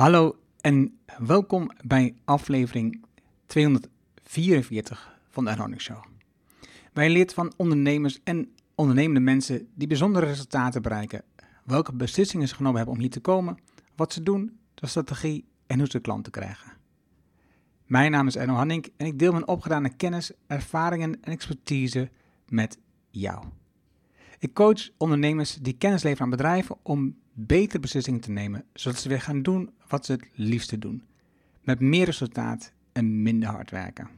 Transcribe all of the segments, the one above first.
Hallo en welkom bij aflevering 244 van de Earning Show. Wij leert van ondernemers en ondernemende mensen die bijzondere resultaten bereiken, welke beslissingen ze genomen hebben om hier te komen, wat ze doen, de strategie en hoe ze klanten krijgen. Mijn naam is Erno Hanning en ik deel mijn opgedane kennis, ervaringen en expertise met jou. Ik coach ondernemers die kennis leveren aan bedrijven om betere beslissingen te nemen, zodat ze weer gaan doen wat ze het liefste doen. Met meer resultaat en minder hard werken.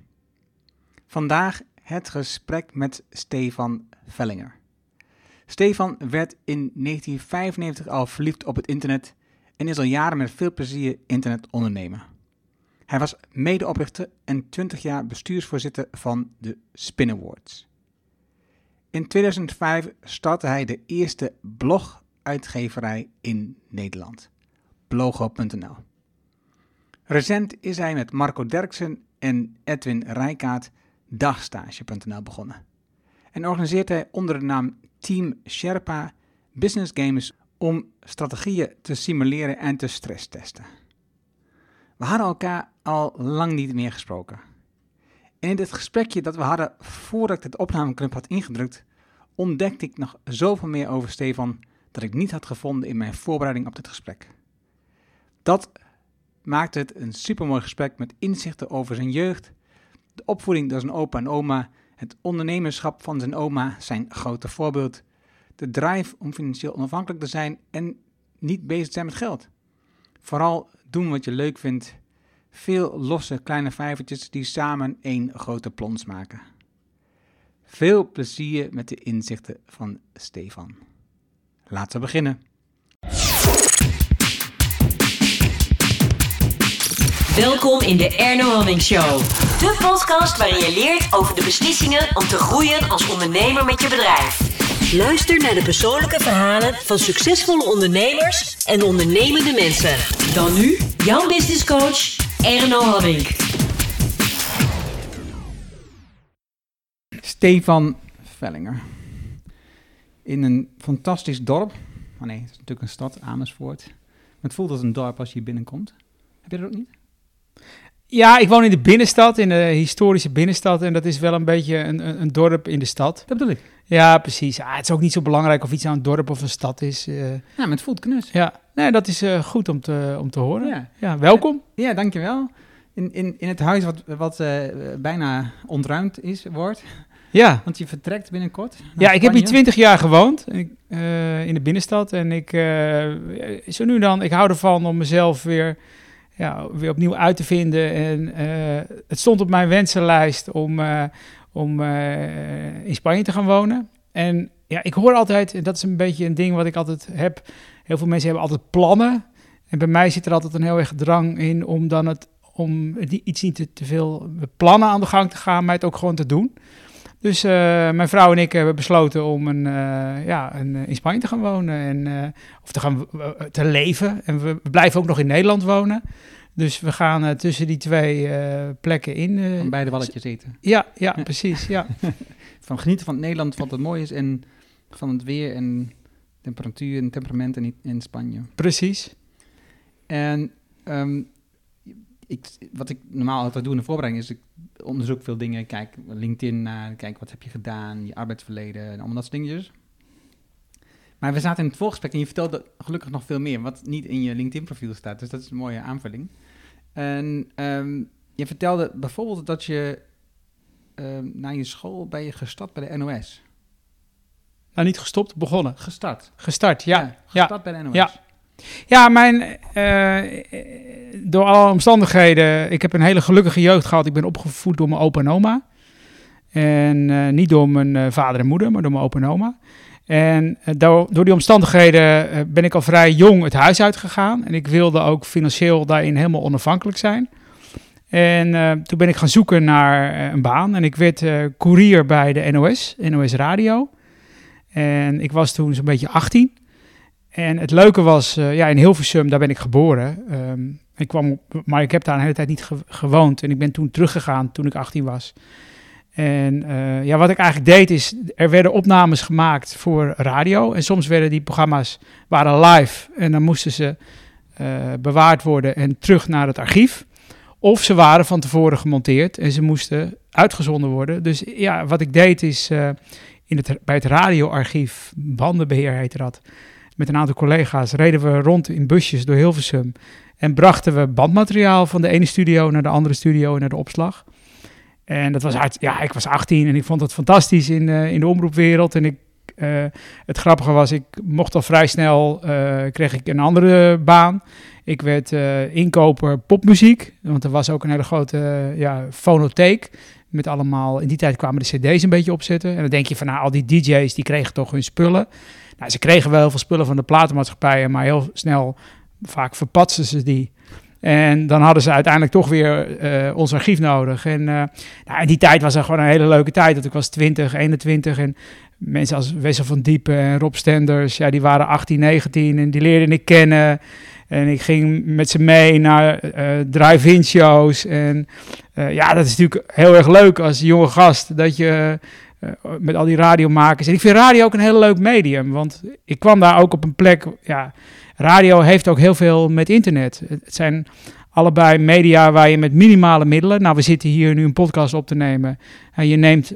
Vandaag het gesprek met Stefan Vellinger. Stefan werd in 1995 al verliefd op het internet en is al jaren met veel plezier internetondernemer. Hij was medeoprichter en 20 jaar bestuursvoorzitter van de Spin Awards. In 2005 startte hij de eerste bloguitgeverij in Nederland, blogo.nl. Recent is hij met Marco Derksen en Edwin Rijkaard dagstage.nl begonnen. En organiseert hij onder de naam Team Sherpa business games om strategieën te simuleren en te stresstesten. We hadden elkaar al lang niet meer gesproken. En in dit gesprekje dat we hadden voordat ik het opnameknop had ingedrukt, ontdekte ik nog zoveel meer over Stefan dat ik niet had gevonden in mijn voorbereiding op dit gesprek. Dat maakte het een supermooi gesprek met inzichten over zijn jeugd, de opvoeding door zijn opa en oma, het ondernemerschap van zijn oma, zijn grote voorbeeld, de drive om financieel onafhankelijk te zijn en niet bezig te zijn met geld. Vooral doen wat je leuk vindt. Veel losse kleine vijvertjes die samen één grote plons maken. Veel plezier met de inzichten van Stefan. Laten we beginnen. Welkom in de Erno Hamming Show. De podcast waarin je leert over de beslissingen om te groeien als ondernemer met je bedrijf. Luister naar de persoonlijke verhalen van succesvolle ondernemers en ondernemende mensen. Dan nu jouw business coach Erno Hamming. Stefan Vellinger. In een fantastisch dorp. Oh nee, het is natuurlijk een stad, Amersfoort. Maar het voelt als een dorp als je hier binnenkomt. Heb je dat ook niet? Ja, ik woon in de binnenstad, in de historische binnenstad. En dat is wel een beetje een, een, een dorp in de stad. Dat bedoel ik. Ja, precies. Ah, het is ook niet zo belangrijk of iets aan een dorp of een stad is. eh. Ja, maar het voelt knus. ja, nee, dat is eh, goed om te, om te horen. Ja. Ja, welkom. Ja, dankjewel. In, in, in het huis wat, wat eh, bijna ontruimd is, wordt. Ja, Want je vertrekt binnenkort. naar ja ik heb hier twintig jaar gewoond ik, eh, in de binnenstad. En ik, eh, zo nu dan, ik hou ervan om mezelf weer, ja, weer opnieuw uit te vinden. En eh, het stond op mijn wensenlijst om, om in Spanje te gaan wonen. En ja, ik hoor altijd, en dat is een beetje een ding wat ik altijd heb. Heel veel mensen hebben altijd plannen. En bij mij zit er altijd een heel erg drang in om dan het, om iets niet te, te veel plannen aan de gang te gaan, maar het ook gewoon te doen. Dus eh, mijn vrouw en ik hebben besloten om een, eh, ja, een, eh, in Spanje te gaan wonen. En, of te gaan te leven. En we, blijven ook nog in Nederland wonen. Dus we gaan tussen die twee plekken in. eh, Van beide walletjes eten. ja, ja, precies. Ja. Van genieten van het Nederland, wat het mooi is. En van het weer en temperatuur en temperament in, in Spanje. precies. En ehm, ik, wat ik normaal altijd doe in de voorbereiding is, ik onderzoek veel dingen. Kijk LinkedIn naar, kijk wat heb je gedaan, je arbeidsverleden en allemaal dat soort dingetjes. Maar we zaten in het voorgesprek en je vertelde gelukkig nog veel meer, wat niet in je LinkedIn-profiel staat. Dus dat is een mooie aanvulling. En ehm, je vertelde bijvoorbeeld dat je ehm, na je school ben je gestart bij de NOS. Nou, niet gestopt, begonnen. Gestart. Gestart, ja. ja. gestart bij de NOS. Ja. Ja, mijn, eh, door alle omstandigheden, ik heb een hele gelukkige jeugd gehad. Ik ben opgevoed door mijn opa en oma. En eh, niet door mijn eh, vader en moeder, maar door mijn opa en oma. En door, door die omstandigheden ben ik al vrij jong het huis uitgegaan. En ik wilde ook financieel daarin helemaal onafhankelijk zijn. En toen ben ik gaan zoeken naar een baan. En ik werd courier bij de NOS, NOS Radio. En ik was toen zo'n beetje 18. En het leuke was, eh, ja, in Hilversum, daar ben ik geboren. Ehm, ik kwam, op- maar ik heb daar een hele tijd niet ge- gewoond. En ik ben toen teruggegaan toen ik 18 was. En eh, ja, wat ik eigenlijk deed is, er werden opnames gemaakt voor radio. En soms werden die programma's waren live. En dan moesten ze eh, bewaard worden en terug naar het archief. Of ze waren van tevoren gemonteerd en ze moesten uitgezonden worden. Dus ja, wat ik deed is in het, bij het radioarchief, bandenbeheer heette dat, met een aantal collega's reden we rond in busjes door Hilversum. En brachten we bandmateriaal van de ene studio naar de andere studio en naar de opslag. En dat was uit, ja, ik was 18 en ik vond het fantastisch in, uh, in de omroepwereld. En ik, uh, het grappige was, ik mocht al vrij snel, uh, kreeg ik een andere baan. Ik werd inkoper popmuziek, want er was ook een hele grote ja, fonotheek. Met allemaal, in die tijd kwamen de cd's een beetje opzetten. En dan denk je van, nou, al die dj's, die kregen toch hun spullen. Nou, ze kregen wel heel veel spullen van de platenmaatschappijen, maar heel snel, vaak verpatsten ze die. En dan hadden ze uiteindelijk toch weer uh, ons archief nodig. En uh, nou, in die tijd was er gewoon een hele leuke tijd. Dat ik was 20, 21 en mensen als Wessel van Diepen en Rob Stenders, ja, die waren 18, 19 en die leerde ik kennen. En ik ging met ze mee naar uh, drive-in shows. En ja, dat is natuurlijk heel erg leuk als jonge gast dat je met al die radiomakers. En ik vind radio ook een heel leuk medium, want ik kwam daar ook op een plek, ja, radio heeft ook heel veel met internet. Het zijn allebei media waar je met minimale middelen. Nou, we zitten hier nu een podcast op te nemen. En je neemt,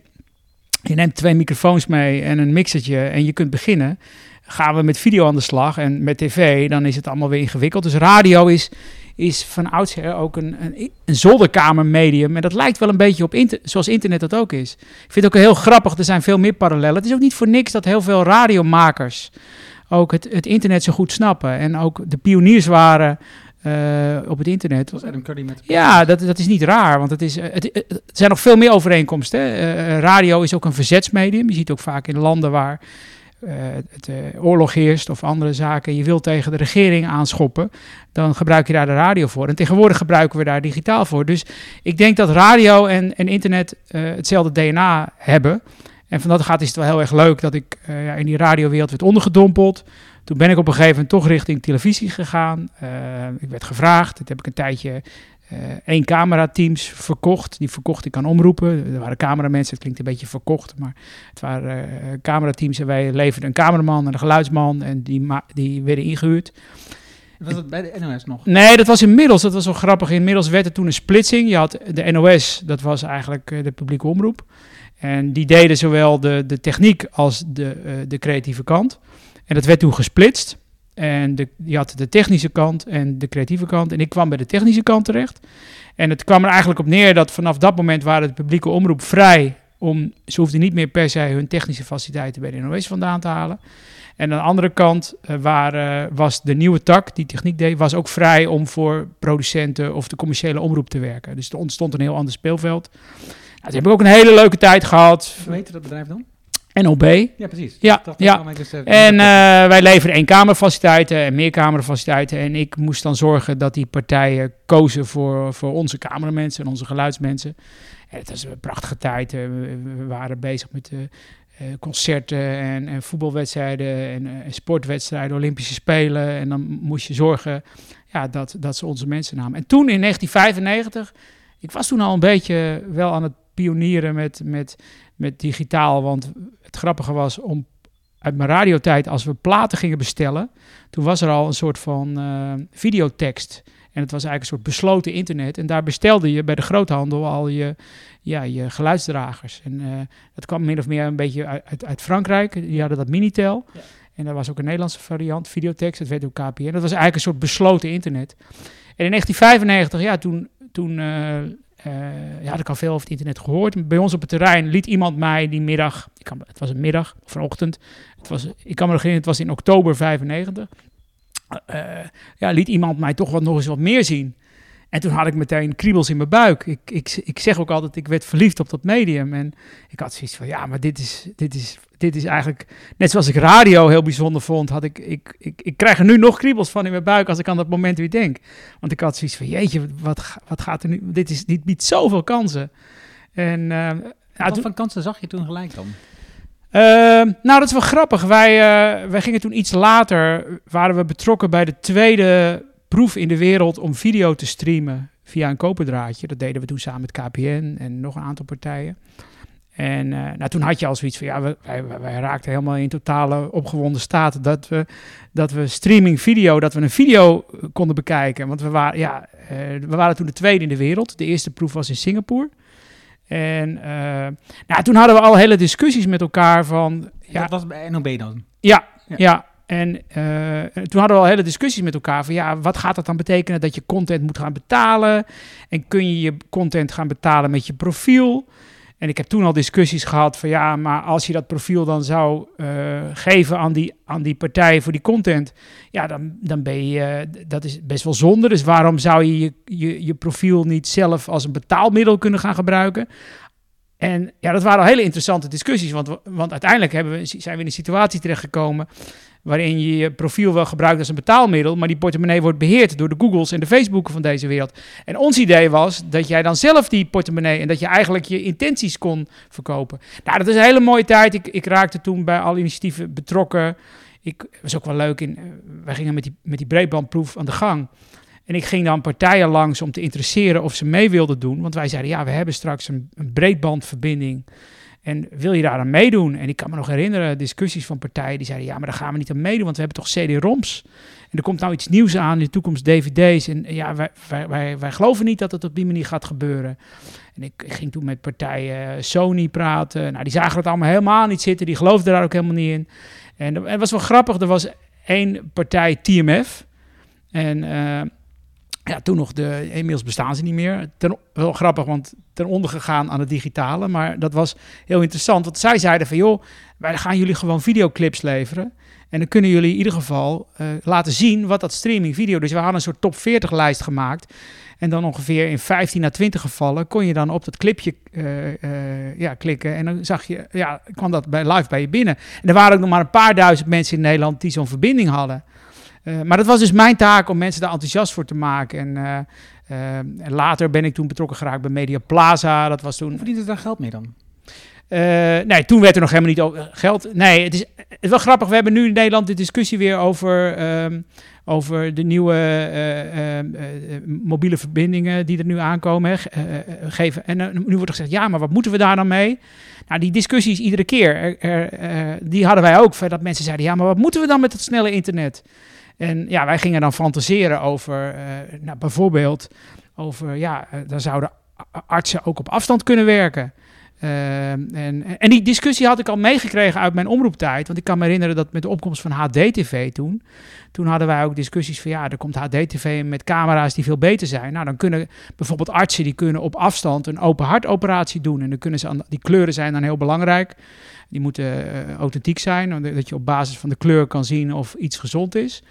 je neemt twee microfoons mee en een mixertje en je kunt beginnen. Gaan we met video aan de slag en met tv, dan is het allemaal weer ingewikkeld. Dus radio is, is van oudsher ook een, een, een zolderkamermedium. En dat lijkt wel een beetje op inter, zoals internet dat ook is. Ik vind het ook heel grappig, er zijn veel meer parallellen. Het is ook niet voor niks dat heel veel radiomakers ook het, het internet zo goed snappen. En ook de pioniers waren uh, op het internet. Zoals Adam Curry met ja, dat, dat is niet raar, want het, is, het, het, er zijn nog veel meer overeenkomsten. Uh, radio is ook een verzetsmedium. Je ziet ook vaak in landen waar het oorlog heerst of andere zaken. Je wilt tegen de regering aanschoppen, dan gebruik je daar de radio voor. En tegenwoordig gebruiken we daar digitaal voor. Dus ik denk dat radio en, en internet hetzelfde DNA hebben. En van dat gaat is het wel heel erg leuk dat ik ja, in die radiowereld werd ondergedompeld. Toen ben ik op een gegeven moment toch richting televisie gegaan. Ik werd gevraagd. Dat heb ik een tijdje één camerateams verkocht. Die verkocht ik aan omroepen. Er waren cameramensen, het klinkt een beetje verkocht. Maar het waren camerateams en wij leverden een cameraman en een geluidsman. En die, die werden ingehuurd. Was dat bij de NOS nog? Nee, dat was inmiddels. Dat was wel grappig. Inmiddels werd er toen een splitsing. Je had de NOS, dat was eigenlijk de publieke omroep. En die deden zowel de, de techniek als de, de creatieve kant. En dat werd toen gesplitst. En de, je had de technische kant en de creatieve kant. En ik kwam bij de technische kant terecht. En het kwam er eigenlijk op neer dat vanaf dat moment waren de publieke omroep vrij om, ze hoefden niet meer per se hun technische faciliteiten bij de NOS vandaan te halen. En aan de andere kant uh, waar, was de nieuwe tak, die techniek deed, was ook vrij om voor producenten of de commerciële omroep te werken. Dus er ontstond een heel ander speelveld. Nou, toen heb ik ook een hele leuke tijd gehad. Hoe heette dat bedrijf dan? NOB. Ja, precies. Ja, ja. Dus, uh, en uh, wij leveren eenkamerfaciliteiten en meerkamerfaciliteiten. En ik moest dan zorgen dat die partijen kozen voor, voor onze cameramensen en onze geluidsmensen. En het was een prachtige tijd. Uh, we waren bezig met concerten en, en, voetbalwedstrijden en, en, sportwedstrijden, Olympische Spelen. En dan moest je zorgen ja, dat, dat ze onze mensen namen. En toen in 1995, ik was toen al een beetje wel aan het pionieren met, met, met digitaal. Want het grappige was om uit mijn radiotijd, als we platen gingen bestellen, toen was er al een soort van uh, videotekst. En het was eigenlijk een soort besloten internet. En daar bestelde je bij de groothandel al je, ja, je geluidsdragers. En uh, dat kwam min of meer een beetje uit, uit Frankrijk. Die hadden dat Minitel. Ja. En daar was ook een Nederlandse variant, videotext. Dat werd ook KPN. Dat was eigenlijk een soort besloten internet. En in 1995, ja, toen, toen uh, ja, ik al veel over het internet gehoord. Bij ons op het terrein liet iemand mij die middag, ik kan, het was een middag of een ochtend, het was, ik kan me nog herinneren, het was in oktober 95. Uh, ja, liet iemand mij toch wat nog eens wat meer zien. En toen had ik meteen kriebels in mijn buik. Ik, ik, ik zeg ook altijd, ik werd verliefd op dat medium. En ik had zoiets van, ja, maar dit is, dit is, dit is eigenlijk... Net zoals ik radio heel bijzonder vond, had ik, ik, ik... Ik krijg er nu nog kriebels van in mijn buik als ik aan dat moment weer denk. Want ik had zoiets van, jeetje, wat, wat gaat er nu... Dit, is, dit biedt zoveel kansen. En, uh, wat toen, voor kansen zag je toen gelijk dan? Uh, nou, dat is wel grappig. Wij, uh, wij gingen toen iets later, waren we betrokken bij de tweede proef in de wereld om video te streamen via een koperdraadje. Dat deden we toen samen met KPN en nog een aantal partijen. En uh, nou, toen had je al zoiets van, ja, wij, wij, raakten helemaal in totale opgewonden staat dat we, dat we streaming video, dat we een video konden bekijken. Want we waren, ja, uh, we waren toen de tweede in de wereld. De eerste proef was in Singapore. En uh, nou, toen hadden we al hele discussies met elkaar van... Ja, dat was bij NOB dan? Ja, ja. ja. En toen hadden we al hele discussies met elkaar van ja, wat gaat dat dan betekenen dat je content moet gaan betalen? En kun je je content gaan betalen met je profiel? En ik heb toen al discussies gehad van ja, maar als je dat profiel dan zou uh, geven aan die, aan die partij voor die content, ja, dan, dan ben je, dat is best wel zonde. Dus waarom zou je je, je je profiel niet zelf als een betaalmiddel kunnen gaan gebruiken? En ja, dat waren al hele interessante discussies, want, want uiteindelijk hebben we, zijn we in een situatie terechtgekomen waarin je je profiel wel gebruikt als een betaalmiddel, maar die portemonnee wordt beheerd door de Googles en de Facebooken van deze wereld. En ons idee was dat jij dan zelf die portemonnee en dat je eigenlijk je intenties kon verkopen. Nou, dat is een hele mooie tijd. Ik, ik raakte toen bij alle initiatieven betrokken. Ik was ook wel leuk in, uh, wij gingen met die, met die breedbandproef aan de gang. En ik ging dan partijen langs om te interesseren of ze mee wilden doen. Want wij zeiden, ja, we hebben straks een, een breedbandverbinding en wil je daar aan meedoen? En ik kan me nog herinneren, discussies van partijen die zeiden: ja, maar daar gaan we niet aan meedoen, want we hebben toch CD-ROMs. En er komt nou iets nieuws aan in de toekomst, DVD's. En ja, wij, wij, wij, wij geloven niet dat het op die manier gaat gebeuren. En ik, ging toen met partijen Sony praten. Nou, die zagen het allemaal helemaal niet zitten. Die geloofden daar ook helemaal niet in. En het was wel grappig. Er was één partij, TMF. En uh, ja, toen nog de e-mails bestaan ze niet meer. Ten, wel grappig, want ten onder gegaan aan het digitale. Maar dat was heel interessant. Want zij zeiden van, joh, wij gaan jullie gewoon videoclips leveren. En dan kunnen jullie in ieder geval uh, laten zien wat dat streaming video... Dus we hadden een soort top 40 lijst gemaakt. En dan ongeveer in 15 à 20 gevallen kon je dan op dat clipje uh, uh, ja, klikken. En dan zag je, ja, kwam dat bij, live bij je binnen. En er waren ook nog maar een paar duizend mensen in Nederland die zo'n verbinding hadden. Uh, maar dat was dus mijn taak om mensen daar enthousiast voor te maken. En, uh, uh, en later ben ik toen betrokken geraakt bij Media Plaza. Dat was toen. Hoe verdient het daar geld mee dan? nee, toen werd er nog helemaal niet over geld. Nee, het is, het is wel grappig. We hebben nu in Nederland de discussie weer over, um, over de nieuwe mobiele verbindingen die er nu aankomen. Hè, geven. En nu wordt er gezegd, ja, maar wat moeten we daar dan mee? Nou, die discussies iedere keer, er, er, die hadden wij ook. Dat mensen zeiden, ja, maar wat moeten we dan met het snelle internet? En ja, wij gingen dan fantaseren over, uh, nou, bijvoorbeeld, over, ja, uh, dan zouden artsen ook op afstand kunnen werken. Uh, en, en die discussie had ik al meegekregen uit mijn omroeptijd. Want ik kan me herinneren dat met de opkomst van HD-TV toen... toen hadden wij ook discussies van... ja, er komt HD-TV met camera's die veel beter zijn. Nou, dan kunnen bijvoorbeeld artsen... die kunnen op afstand een open hartoperatie doen. En dan kunnen ze aan, die kleuren zijn dan heel belangrijk. Die moeten uh, authentiek zijn. Dat je op basis van de kleur kan zien of iets gezond is.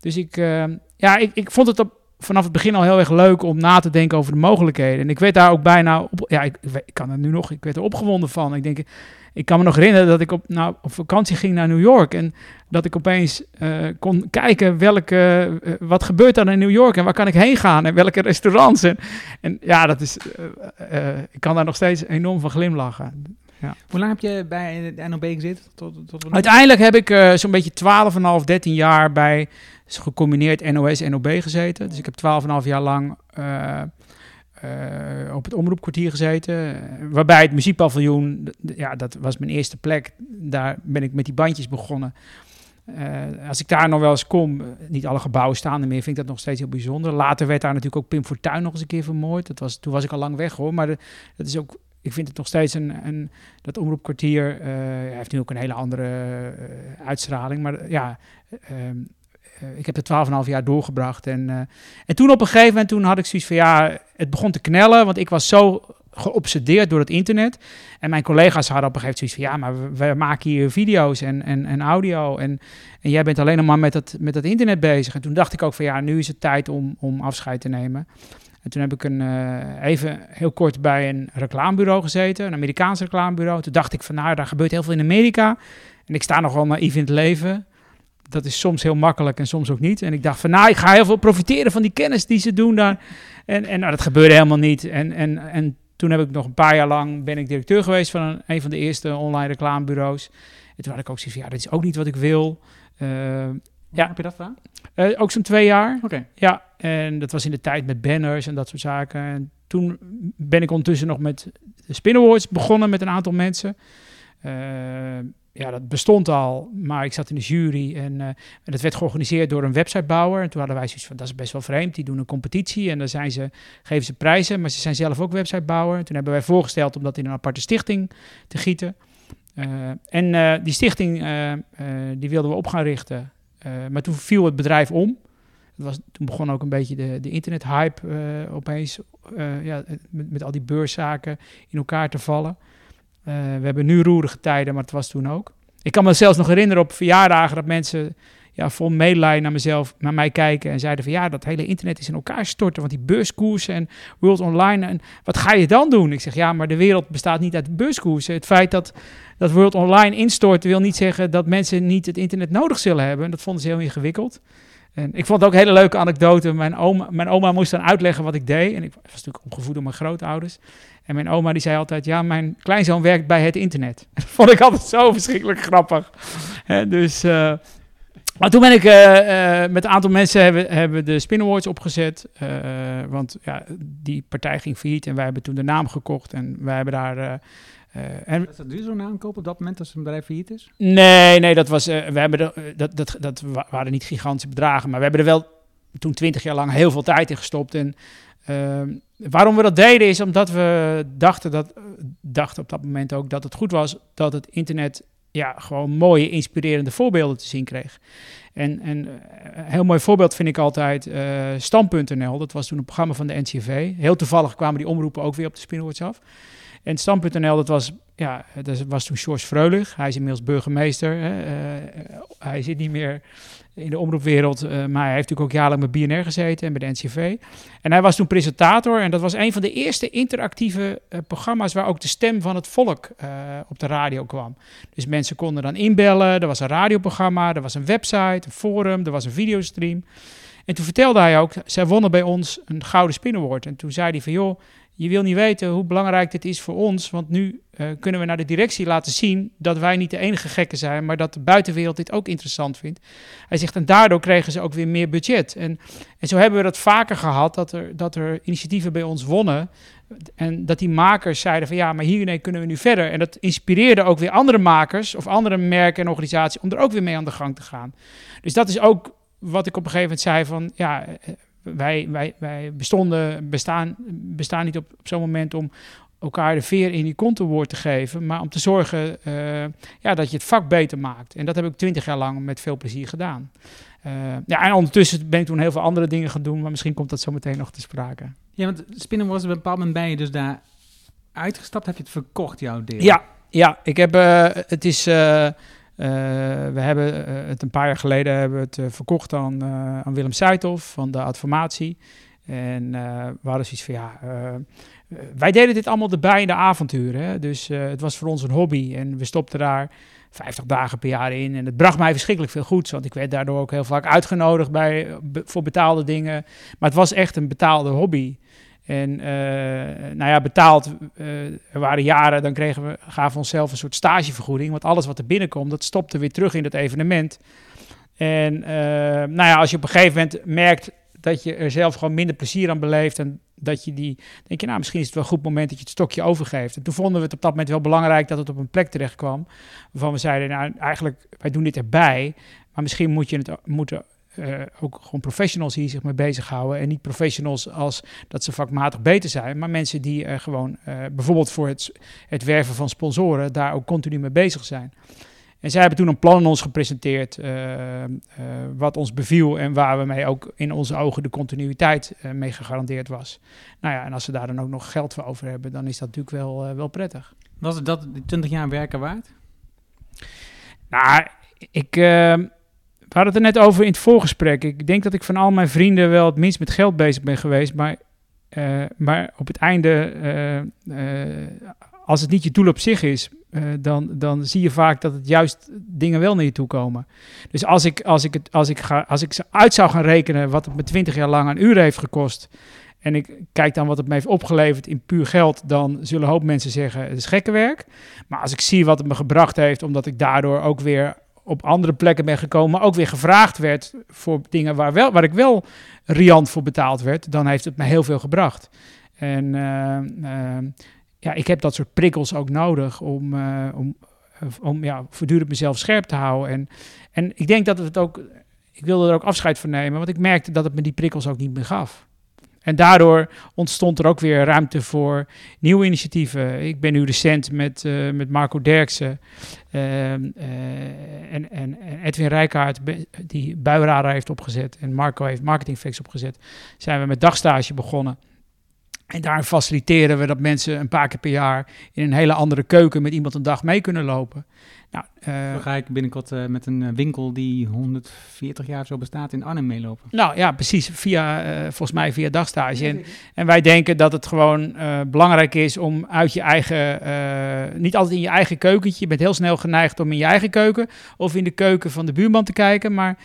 Dus ik, uh, ja, ik, ik vond het vanaf het begin al heel erg leuk om na te denken over de mogelijkheden. En ik werd daar ook bijna op, ja, ik, kan het nu nog, ik werd er opgewonden van. Ik denk, ik kan me nog herinneren dat ik op, nou, op vakantie ging naar New York en dat ik opeens uh, kon kijken welke, uh, wat gebeurt er in New York en waar kan ik heen gaan en welke restaurants. En, ja, dat is, ik kan daar nog steeds enorm van glimlachen. Ja. Hoe lang heb je bij de NOB gezeten? Tot, tot Uiteindelijk heb ik uh, zo'n beetje 12,5, 13 jaar bij gecombineerd NOS en NOB gezeten. Dus ik heb 12,5 jaar lang uh, uh, op het omroepkwartier gezeten. Waarbij het muziekpaviljoen, ja, dat was mijn eerste plek. Daar ben ik met die bandjes begonnen. Uh, als ik daar nog wel eens kom, niet alle gebouwen staan er meer, vind ik dat nog steeds heel bijzonder. Later werd daar natuurlijk ook Pim Fortuyn nog eens een keer vermoord. Dat was, toen was ik al lang weg hoor, maar de, dat is ook ik vind het nog steeds een, een dat omroepkwartier uh, heeft nu ook een hele andere uh, uitstraling, maar ja, uh, ik heb er 12,5 jaar doorgebracht en en toen op een gegeven moment toen had ik zoiets van ja, het begon te knellen, want ik was zo geobsedeerd door het internet en mijn collega's hadden op een gegeven moment zoiets van ja, maar we, we maken hier video's en, en, en audio en, en jij bent alleen nog maar met dat, met dat internet bezig en toen dacht ik ook van ja, nu is het tijd om, om afscheid te nemen. En toen heb ik een, uh, even heel kort bij een reclamebureau gezeten, een Amerikaans reclamebureau. Toen dacht ik van nou, daar gebeurt heel veel in Amerika. En ik sta nog wel naïef in het leven. Dat is soms heel makkelijk en soms ook niet. En ik dacht van nou, ik ga heel veel profiteren van die kennis die ze doen daar. En, en nou, dat gebeurde helemaal niet. En, en, en toen heb ik nog een paar jaar lang, ben ik directeur geweest van een, een van de eerste online reclamebureaus. En toen had ik ook zoiets van ja, dit is ook niet wat ik wil. Uh, ja. Heb je dat gedaan? Uh, ook zo'n twee jaar. Oké. Okay. Ja, en dat was in de tijd met banners en dat soort zaken. En toen ben ik ondertussen nog met de Spin begonnen met een aantal mensen. Eh, ja, dat bestond al, maar ik zat in de jury en, uh, en dat werd georganiseerd door een websitebouwer. En toen hadden wij zoiets van, dat is best wel vreemd, die doen een competitie en dan zijn ze, geven ze prijzen, maar ze zijn zelf ook websitebouwer. Toen hebben wij voorgesteld om dat in een aparte stichting te gieten. Uh, en die stichting, die wilden we op gaan richten, maar toen viel het bedrijf om. Was, toen begon ook een beetje de, de internethype opeens, ja, met, met al die beurszaken in elkaar te vallen. Uh, we hebben nu roerige tijden, maar het was toen ook. Ik kan me zelfs nog herinneren op verjaardagen dat mensen ja, vol medelijden naar mezelf, naar mij kijken en zeiden van ja, dat hele internet is in elkaar storten, want die beurskoersen en World Online en wat ga je dan doen? Ik zeg ja, maar de wereld bestaat niet uit beurskoersen. Het feit dat, dat World Online instort wil niet zeggen dat mensen niet het internet nodig zullen hebben. Dat vonden ze heel ingewikkeld. En ik vond het ook een hele leuke anekdote. Mijn oma, mijn oma moest dan uitleggen wat ik deed. En ik was natuurlijk opgevoed door mijn grootouders. En mijn oma die zei altijd, ja, mijn kleinzoon werkt bij het internet. Dat vond ik altijd zo verschrikkelijk grappig. dus, uh, maar toen ben ik uh, uh, met een aantal mensen hebben, hebben de Spin Awards opgezet. want ja, die partij ging failliet en wij hebben toen de naam gekocht. En wij hebben daar... en, is dat nu zo'n naam kopen op dat moment als een bedrijf failliet is? Nee, nee, dat, was, we hebben de, dat, dat, dat waren niet gigantische bedragen. Maar we hebben er wel toen twintig jaar lang heel veel tijd in gestopt. En Ehm, waarom we dat deden is omdat we dachten, dat, dachten op dat moment ook dat het goed was dat het internet ja, gewoon mooie, inspirerende voorbeelden te zien kreeg. En, en eh, een heel mooi voorbeeld vind ik altijd uh, Stam.nl. Dat was toen een programma van de NCV. Heel toevallig kwamen die omroepen ook weer op de Spinwords af. En Stam.nl, dat was, ja, dat was toen George Freulich. Hij is inmiddels burgemeester. Hè. Uh, hij zit niet meer in de omroepwereld. Uh, maar hij heeft natuurlijk ook jarenlang met BNR gezeten en bij de NCV. En hij was toen presentator. En dat was een van de eerste interactieve programma's waar ook de stem van het volk op de radio kwam. Dus mensen konden dan inbellen. Er was een radioprogramma, er was een website, een forum, er was een videostream. En toen vertelde hij ook, zij wonnen bij ons een Gouden Spin Award. En toen zei hij van, joh, je wil niet weten hoe belangrijk dit is voor ons, want nu uh, kunnen we naar de directie laten zien dat wij niet de enige gekken zijn, maar dat de buitenwereld dit ook interessant vindt. Hij zegt, en daardoor kregen ze ook weer meer budget. En, en zo hebben we dat vaker gehad, dat er, dat er initiatieven bij ons wonnen. En dat die makers zeiden van ja, maar hiermee kunnen we nu verder. En dat inspireerde ook weer andere makers of andere merken en organisaties om er ook weer mee aan de gang te gaan. Dus dat is ook wat ik op een gegeven moment zei van ja, wij, wij, wij bestonden, bestaan, bestaan niet op, op zo'n moment om elkaar de veer in die kont te woord te geven, maar om te zorgen uh, ja, dat je het vak beter maakt. En dat heb ik twintig jaar lang met veel plezier gedaan. Uh, ja, en ondertussen ben ik toen heel veel andere dingen gaan doen, maar misschien komt dat zo meteen nog te sprake. Ja, want Spinnen was op een bepaald moment ben je dus daar uitgestapt, heb je het verkocht, jouw deel? Ja, ja ik heb, uh, het is... Uh, we hebben uh, het een paar jaar geleden hebben het, uh, verkocht aan, aan Willem Seithoff van de Adformatie. En we hadden zoiets van ja, wij deden dit allemaal erbij in de avonturen. Dus het was voor ons een hobby en we stopten daar 50 dagen per jaar in. En het bracht mij verschrikkelijk veel goeds, want ik werd daardoor ook heel vaak uitgenodigd bij, voor betaalde dingen. Maar het was echt een betaalde hobby. En uh, nou ja, betaald, uh, er waren jaren, dan kregen we, gaven we onszelf een soort stagevergoeding. Want alles wat er binnenkomt, dat stopte weer terug in dat evenement. En uh, nou ja, als je op een gegeven moment merkt dat je er zelf gewoon minder plezier aan beleeft. En dat je die, denk je, nou misschien is het wel een goed moment dat je het stokje overgeeft. En toen vonden we het op dat moment wel belangrijk dat het op een plek terecht kwam. Waarvan we zeiden, nou eigenlijk, wij doen dit erbij. Maar misschien moet je het moeten uh, ook gewoon professionals hier zich mee bezighouden. En niet professionals als dat ze vakmatig beter zijn, maar mensen die er gewoon uh, bijvoorbeeld voor het, het werven van sponsoren daar ook continu mee bezig zijn. En zij hebben toen een plan aan ons gepresenteerd, uh, wat ons beviel en waar we mee ook in onze ogen de continuïteit mee gegarandeerd was. Nou ja, en als ze daar dan ook nog geld voor over hebben, dan is dat natuurlijk wel, wel prettig. Was het dat 20 jaar werken waard? Nou, ik we hadden het er net over in het voorgesprek. Ik denk dat ik van al mijn vrienden wel het minst met geld bezig ben geweest. Maar, uh, maar op het einde, uh, uh, als het niet je doel op zich is, dan, dan zie je vaak dat het juist dingen wel naar je toe komen. Dus als ik, als ik, het, als ik, ga, als ik uit zou gaan rekenen wat het me twintig jaar lang aan uren heeft gekost. En ik kijk dan wat het me heeft opgeleverd in puur geld, dan zullen een hoop mensen zeggen: het is gekke werk. Maar als ik zie wat het me gebracht heeft, omdat ik daardoor ook weer op andere plekken ben gekomen, maar ook weer gevraagd werd voor dingen waar, wel, waar ik wel riant voor betaald werd, dan heeft het me heel veel gebracht. En uh, uh, ja, ik heb dat soort prikkels ook nodig om, uh, om, om ja, voortdurend mezelf scherp te houden. En, en ik denk dat het ook, ik wilde er ook afscheid van nemen, want ik merkte dat het me die prikkels ook niet meer gaf. En daardoor ontstond er ook weer ruimte voor nieuwe initiatieven. Ik ben nu recent met, uh, met Marco Derksen uh, uh, en, en, Edwin Rijkaard, die Buiradar heeft opgezet en Marco heeft Marketingfix opgezet, zijn we met dagstage begonnen. En daar faciliteren we dat mensen een paar keer per jaar in een hele andere keuken met iemand een dag mee kunnen lopen. Nou, uh, Dan ga ik binnenkort uh, met een eh, winkel die 140 jaar zo bestaat in Arnhem meelopen. Nou ja, precies. Via, uh, volgens mij via dagstage. En, en, wij denken dat het gewoon belangrijk is om uit je eigen, niet altijd in je eigen keukentje. Je bent heel snel geneigd om in je eigen keuken of in de keuken van de buurman te kijken. Maar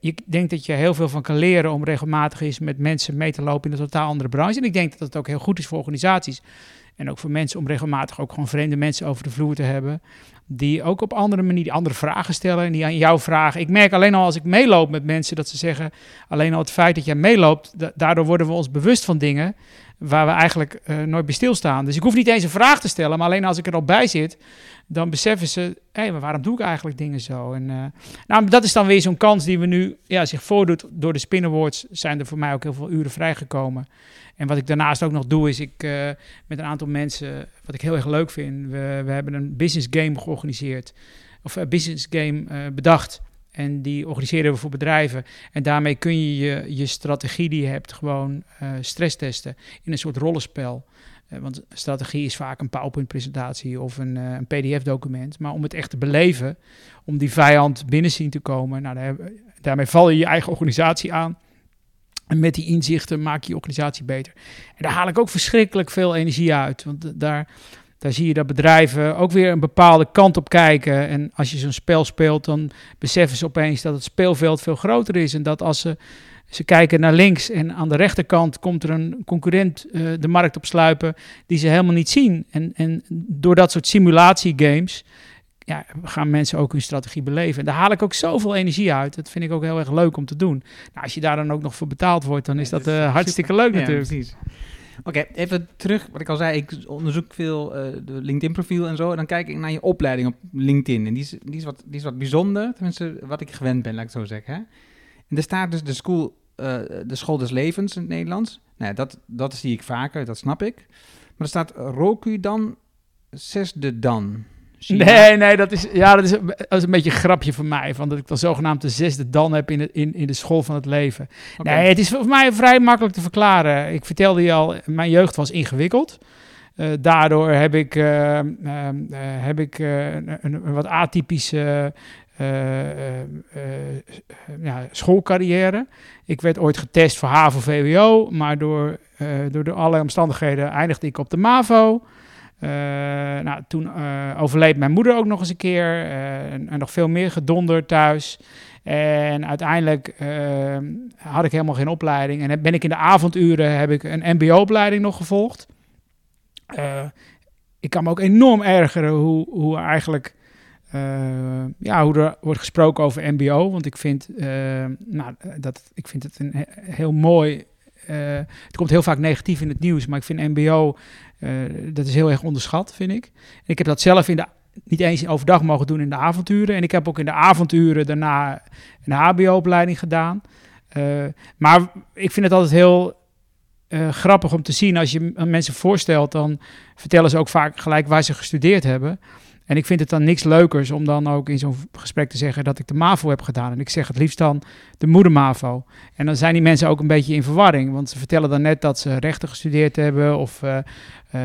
je denkt dat je heel veel van kan leren om regelmatig eens met mensen mee te lopen in een totaal andere branche. En ik denk dat het ook heel goed is voor organisaties. En ook voor mensen om regelmatig ook gewoon vreemde mensen over de vloer te hebben die ook op andere manier andere vragen stellen en die aan jou vragen. Ik merk alleen al als ik meeloop met mensen dat ze zeggen, alleen al het feit dat jij meeloopt, daardoor worden we ons bewust van dingen waar we eigenlijk uh, nooit bij stilstaan. Dus ik hoef niet eens een vraag te stellen, maar alleen als ik er al bij zit, dan beseffen ze, hé, hey, maar waarom doe ik eigenlijk dingen zo? En uh, nou, dat is dan weer zo'n kans die we nu, ja, zich voordoet door de Spin Awards, zijn er voor mij ook heel veel uren vrijgekomen. En wat ik daarnaast ook nog doe, is ik uh, met een aantal mensen, wat ik heel erg leuk vind, we, we hebben een business game georganiseerd, of een business game uh, bedacht. En die organiseren we voor bedrijven. En daarmee kun je je, je strategie die je hebt gewoon uh, stress testen in een soort rollenspel. Want strategie is vaak een PowerPoint-presentatie of een, een PDF-document. Maar om het echt te beleven, om die vijand binnen zien te komen, nou, daar, daarmee val je je eigen organisatie aan. En met die inzichten maak je je organisatie beter. En daar haal ik ook verschrikkelijk veel energie uit. Want daar, daar zie je dat bedrijven ook weer een bepaalde kant op kijken. En als je zo'n spel speelt, dan beseffen ze opeens dat het speelveld veel groter is. En dat als ze, ze kijken naar links en aan de rechterkant komt er een concurrent uh, de markt op sluipen die ze helemaal niet zien. En, en door dat soort simulatiegames ja, gaan mensen ook hun strategie beleven. En daar haal ik ook zoveel energie uit. Dat vind ik ook heel erg leuk om te doen. Nou, als je daar dan ook nog voor betaald wordt, dan is dat uh, hartstikke leuk natuurlijk. Precies. Oké, even terug. Wat ik al zei, ik onderzoek veel uh, de LinkedIn-profiel en zo. En dan kijk ik naar je opleiding op LinkedIn. En die is, die is, wat, die is wat bijzonder. Tenminste, wat ik gewend ben, laat ik het zo zeggen. Hè? En er staat dus de, school, uh, de school des levens in het Nederlands. Nou, dat, dat zie ik vaker, dat snap ik. Maar er staat Roku dan, zesde dan. Nee, nee, dat is, ja, dat is, dat is een beetje een grapje voor mij. Van dat ik dan zogenaamd de zesde dan heb in de, in, in de school van het leven. Nee, het is voor mij vrij makkelijk te verklaren. Ik vertelde je al, mijn jeugd was ingewikkeld. Uh, daardoor heb ik, uh, uh, heb ik een, een, wat atypische ja, schoolcarrière. Ik werd ooit getest voor HAVO-VWO, maar door, door de allerlei omstandigheden eindigde ik op de MAVO. Uh, nou, toen uh, overleed mijn moeder ook nog eens een keer. Uh, en, nog veel meer gedonder thuis. En uiteindelijk had ik helemaal geen opleiding. En ben ik in de avonduren heb ik een mbo-opleiding nog gevolgd. ik kan me ook enorm ergeren hoe, hoe eigenlijk... ja, hoe er wordt gesproken over mbo. Want ik vind, nou, dat, ik vind het een heel mooi het komt heel vaak negatief in het nieuws, maar ik vind MBO dat is heel erg onderschat, vind ik. ik heb dat zelf in de, niet eens overdag mogen doen in de avonturen. En ik heb ook in de avonturen daarna een HBO-opleiding gedaan. Uh, maar ik vind het altijd heel uh, grappig om te zien. Als je mensen voorstelt, dan vertellen ze ook vaak gelijk waar ze gestudeerd hebben. En ik vind het dan niks leukers om dan ook in zo'n gesprek te zeggen dat ik de MAVO heb gedaan. En ik zeg het liefst dan de moeder MAVO. En dan zijn die mensen ook een beetje in verwarring. Want ze vertellen dan net dat ze rechten gestudeerd hebben of, uh, uh,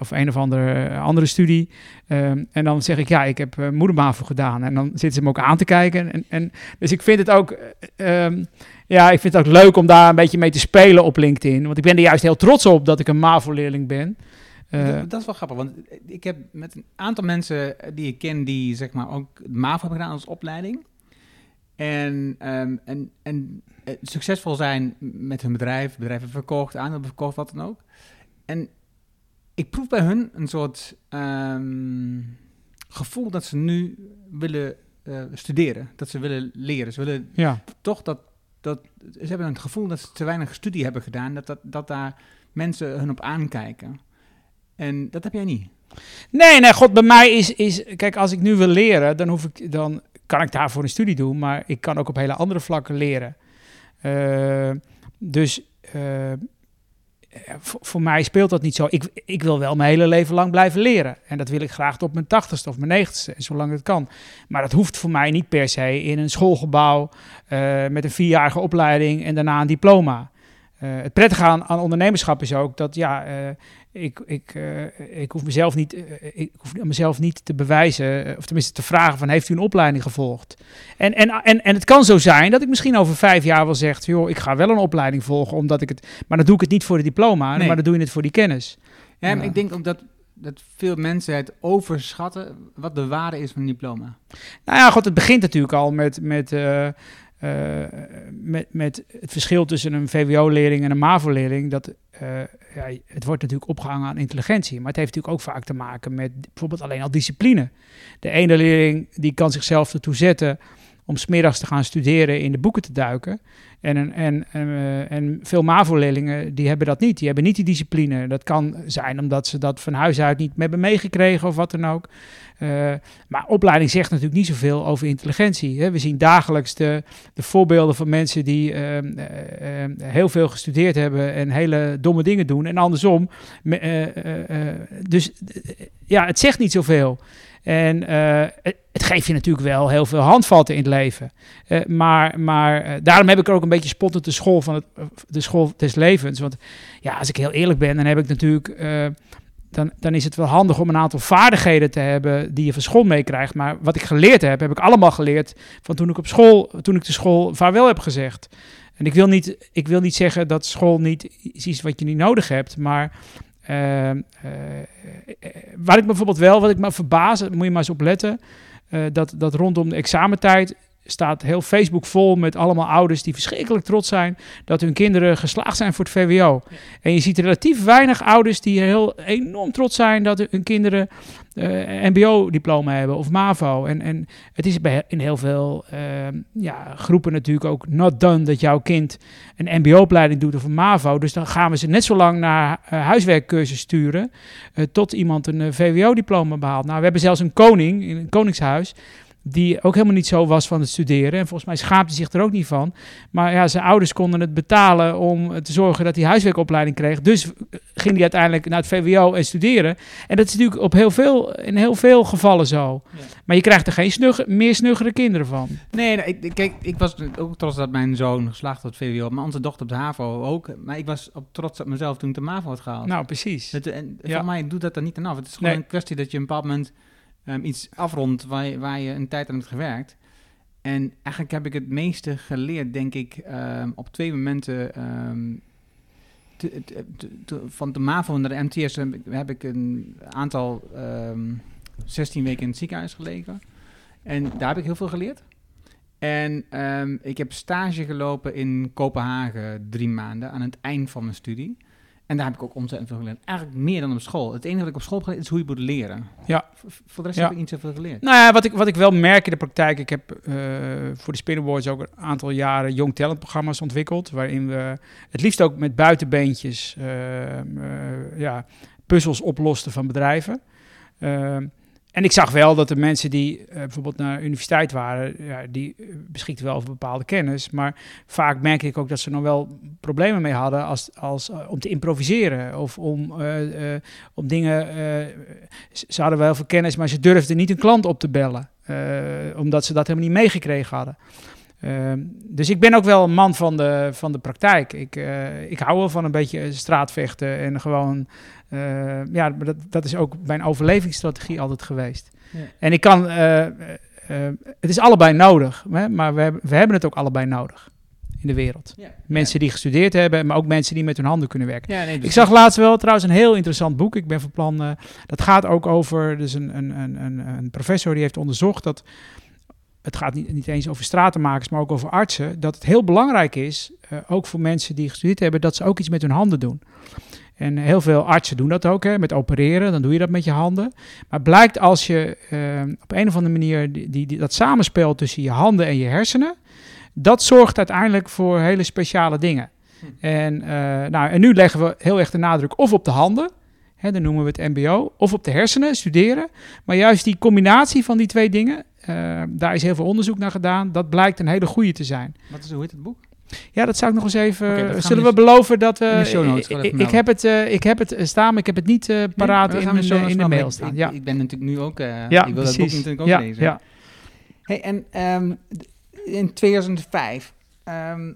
of een of andere, andere studie. Um, en dan zeg ik ja, ik heb moeder MAVO gedaan. En dan zitten ze me ook aan te kijken. En, en, dus ik vind het ook... Um, ja, ik vind het ook leuk om daar een beetje mee te spelen op LinkedIn. Want ik ben er juist heel trots op dat ik een MAVO-leerling ben. Uh, dat, is wel grappig, want ik heb met een aantal mensen die ik ken die zeg maar ook MAVO hebben gedaan als opleiding. En, um, en, en uh, succesvol zijn met hun bedrijf, bedrijven verkocht, aandelen verkocht, wat dan ook. En ik proef bij hun een soort um, gevoel dat ze nu willen uh, studeren, dat ze willen leren. Ze willen ja. toch dat, dat, ze hebben het gevoel dat ze te weinig studie hebben gedaan, dat, dat, dat daar mensen hun op aankijken. En dat heb jij niet. Nee, nee, god, bij mij is, is... Kijk, als ik nu wil leren, dan, hoef ik, dan kan ik daarvoor een studie doen. Maar ik kan ook op hele andere vlakken leren. Uh, dus uh, voor, mij speelt dat niet zo. Ik, ik wil wel mijn hele leven lang blijven leren. En dat wil ik graag tot mijn tachtigste of mijn negentigste, zolang het kan. Maar dat hoeft voor mij niet per se in een schoolgebouw uh, met een vierjarige opleiding en daarna een diploma. Het prettige aan, aan, ondernemerschap is ook dat ja, ik, ik, uh, ik hoef mezelf niet, ik hoef mezelf niet te bewijzen, of tenminste te vragen van heeft u een opleiding gevolgd? En, en, en, en het kan zo zijn dat ik misschien over vijf jaar wel zeg, joh, ik ga wel een opleiding volgen, omdat ik het, maar dan doe ik het niet voor de diploma, nee. maar dan doe je het voor die kennis. Ja, ik denk ook dat dat veel mensen het overschatten wat de waarde is van een diploma. Nou ja, goed, het begint natuurlijk al met, met uh, met, met het verschil tussen een VWO-leerling en een MAVO-leerling, dat uh, ja, het wordt natuurlijk opgehangen aan intelligentie, maar het heeft natuurlijk ook vaak te maken met bijvoorbeeld alleen al discipline. De ene leerling die kan zichzelf ertoe zetten om smiddags te gaan studeren in de boeken te duiken. En, en, en, uh, en veel MAVO-leerlingen die hebben dat niet. Die hebben niet die discipline. Dat kan zijn omdat ze dat van huis uit niet hebben meegekregen of wat dan ook. Uh, maar opleiding zegt natuurlijk niet zoveel over intelligentie. Hè. We zien dagelijks de, de voorbeelden van mensen die uh, heel veel gestudeerd hebben en hele domme dingen doen. En andersom. dus ja, het zegt niet zoveel. En uh, het, geeft je natuurlijk wel heel veel handvatten in het leven. Uh, maar maar uh, daarom heb ik er ook een beetje spottend de school van het, de school des levens. Want ja, als ik heel eerlijk ben, dan heb ik natuurlijk. dan, dan is het wel handig om een aantal vaardigheden te hebben die je van school meekrijgt. Maar wat ik geleerd heb, heb ik allemaal geleerd van toen ik op school, toen ik de school vaarwel heb gezegd. En ik wil niet, ik wil niet zeggen dat school niet iets wat je niet nodig hebt, maar uh, uh, waar ik bijvoorbeeld wel, wat ik me verbaas, moet je maar eens op letten, uh, dat, dat rondom de examentijd staat heel Facebook vol met allemaal ouders die verschrikkelijk trots zijn dat hun kinderen geslaagd zijn voor het VWO. Ja. En je ziet relatief weinig ouders die heel enorm trots zijn dat hun kinderen MBO-diploma hebben of MAVO. En, en het is bij, in heel veel uh, ja, groepen natuurlijk ook not done dat jouw kind een MBO-opleiding doet of een MAVO. Dus dan gaan we ze net zo lang naar uh, huiswerkcursus sturen tot iemand een VWO-diploma behaalt. Nou, we hebben zelfs een koning in een koningshuis die ook helemaal niet zo was van het studeren. En volgens mij schaapte zich er ook niet van. Maar ja, zijn ouders konden het betalen om te zorgen dat hij huiswerkopleiding kreeg. Dus ging hij uiteindelijk naar het VWO en studeren. En dat is natuurlijk op heel veel, in heel veel gevallen zo. Ja. Maar je krijgt er geen snug, meer snuggere kinderen van. Nee, nee ik, kijk, ik was ook trots dat mijn zoon geslaagd had op het VWO. Maar onze dochter op de HAVO ook. Maar ik was ook trots op mezelf toen ik de MAVO had gehaald. Nou, precies. Het, en ja. Voor mij doet dat er niet aan af. Het is gewoon nee. een kwestie dat je een bepaald moment um, iets afrondt waar waar je een tijd aan hebt gewerkt. En eigenlijk heb ik het meeste geleerd, denk ik, um, op twee momenten. Um, te, van de MAVO naar de MTS heb ik, heb ik een aantal 16 weken in het ziekenhuis gelegen. En daar heb ik heel veel geleerd. En ik heb stage gelopen in Kopenhagen drie maanden aan het eind van mijn studie. En daar heb ik ook ontzettend veel geleerd. Eigenlijk meer dan op school. Het enige wat ik op school heb geleerd is hoe je moet leren. Ja. Voor de rest ja. heb ik niet zoveel geleerd. Nou ja, wat ik, wat ik wel merk in de praktijk. Ik heb uh, voor de Spinnerboards ook een aantal jaren Young Talent programma's ontwikkeld. Waarin we het liefst ook met buitenbeentjes uh, uh, ja, puzzels oplosten van bedrijven. En ik zag wel dat de mensen die uh, bijvoorbeeld naar universiteit waren, ja, die beschikten wel over bepaalde kennis. Maar vaak merkte ik ook dat ze nog wel problemen mee hadden als, als, uh, om te improviseren. Of om, om dingen. ze hadden wel veel kennis, maar ze durfden niet een klant op te bellen. omdat ze dat helemaal niet meegekregen hadden. Ehm, dus ik ben ook wel een man van de, van de praktijk. Ik, ik hou wel van een beetje straatvechten en gewoon uh, ja, dat, dat is ook mijn overlevingsstrategie altijd geweest. Ja. En ik kan, uh, uh, het is allebei nodig, hè, maar we hebben, we hebben het ook allebei nodig in de wereld. Ja. Mensen die gestudeerd hebben, maar ook mensen die met hun handen kunnen werken. Ja, nee, dus ik zag laatst wel trouwens een heel interessant boek. Ik ben van plan, dat gaat ook over, dus een, een, een, een professor die heeft onderzocht dat het gaat niet, niet eens over stratenmakers, maar ook over artsen, dat het heel belangrijk is, ook voor mensen die gestudeerd hebben, dat ze ook iets met hun handen doen. En heel veel artsen doen dat ook, hè, met opereren, dan doe je dat met je handen. Maar blijkt als je uh, op een of andere manier die, die, die, dat samenspel tussen je handen en je hersenen, dat zorgt uiteindelijk voor hele speciale dingen. Hm. En, uh, nou, en nu leggen we heel erg de nadruk of op de handen, hè, dan noemen we het MBO, of op de hersenen, studeren. Maar juist die combinatie van die twee dingen, eh, daar is heel veel onderzoek naar gedaan. Dat blijkt een hele goede te zijn. Wat is, hoe heet het boek? Ja, dat zou ik nog eens even. Zullen we dus beloven dat we. notes ik, wel ik, heb het, eh, ik heb het eh, staan, maar ik heb het niet eh, paraat Nee, in, de, in de mail staan. Ik, Ja, ik ben natuurlijk nu ook. eh ja ik wil dat boek natuurlijk ook ja, lezen. ja. Hey, en ehm, in 2005. ehm,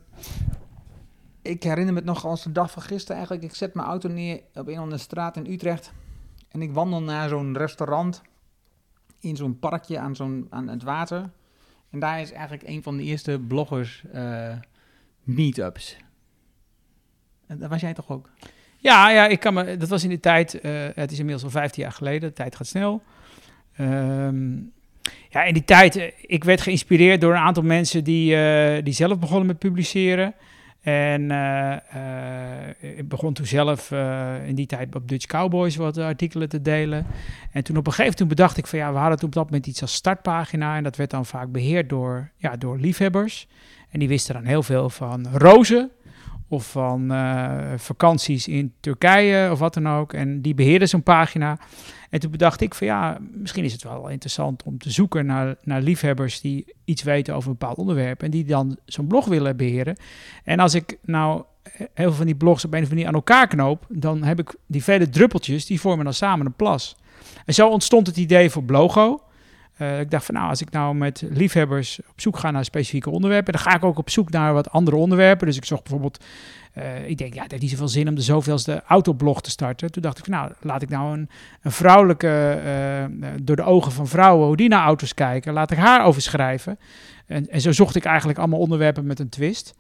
ik herinner me het nog als de dag van gisteren eigenlijk. Ik zet mijn auto neer op een of andere straat in Utrecht. En ik wandel naar zo'n restaurant. In zo'n parkje aan, zo'n, aan het water. En daar is eigenlijk een van de eerste bloggers eh, meetups. En daar was jij toch ook? Ja, ja, ik kan me, dat was in die tijd, eh, het is inmiddels al 15 jaar geleden, de tijd gaat snel. Ehm, ja, in die tijd, eh, ik werd geïnspireerd door een aantal mensen die, eh, die zelf begonnen met publiceren. En ik begon toen zelf in die tijd op Dutch Cowboys wat artikelen te delen. En toen op een gegeven moment bedacht ik van ja, we hadden toen op dat moment iets als startpagina. En dat werd dan vaak beheerd door, ja, door liefhebbers. En die wisten dan heel veel van rozen of van eh, vakanties in Turkije of wat dan ook. En die beheerden zo'n pagina. En toen bedacht ik van ja, misschien is het wel interessant om te zoeken naar, naar liefhebbers die iets weten over een bepaald onderwerp en die dan zo'n blog willen beheren. En als ik nou heel veel van die blogs op een of andere manier aan elkaar knoop, dan heb ik die vele druppeltjes, die vormen dan samen een plas. En zo ontstond het idee voor Blogo. Eh, ik dacht van nou, als ik nou met liefhebbers op zoek ga naar specifieke onderwerpen, dan ga ik ook op zoek naar wat andere onderwerpen. Dus ik zocht bijvoorbeeld, eh, ik denk ja, het heeft niet zoveel zin om de zoveelste autoblog te starten. Toen dacht ik van nou, laat ik nou een, een vrouwelijke, eh, door de ogen van vrouwen, hoe die naar auto's kijken, laat ik haar over schrijven. En, en zo zocht ik eigenlijk allemaal onderwerpen met een twist.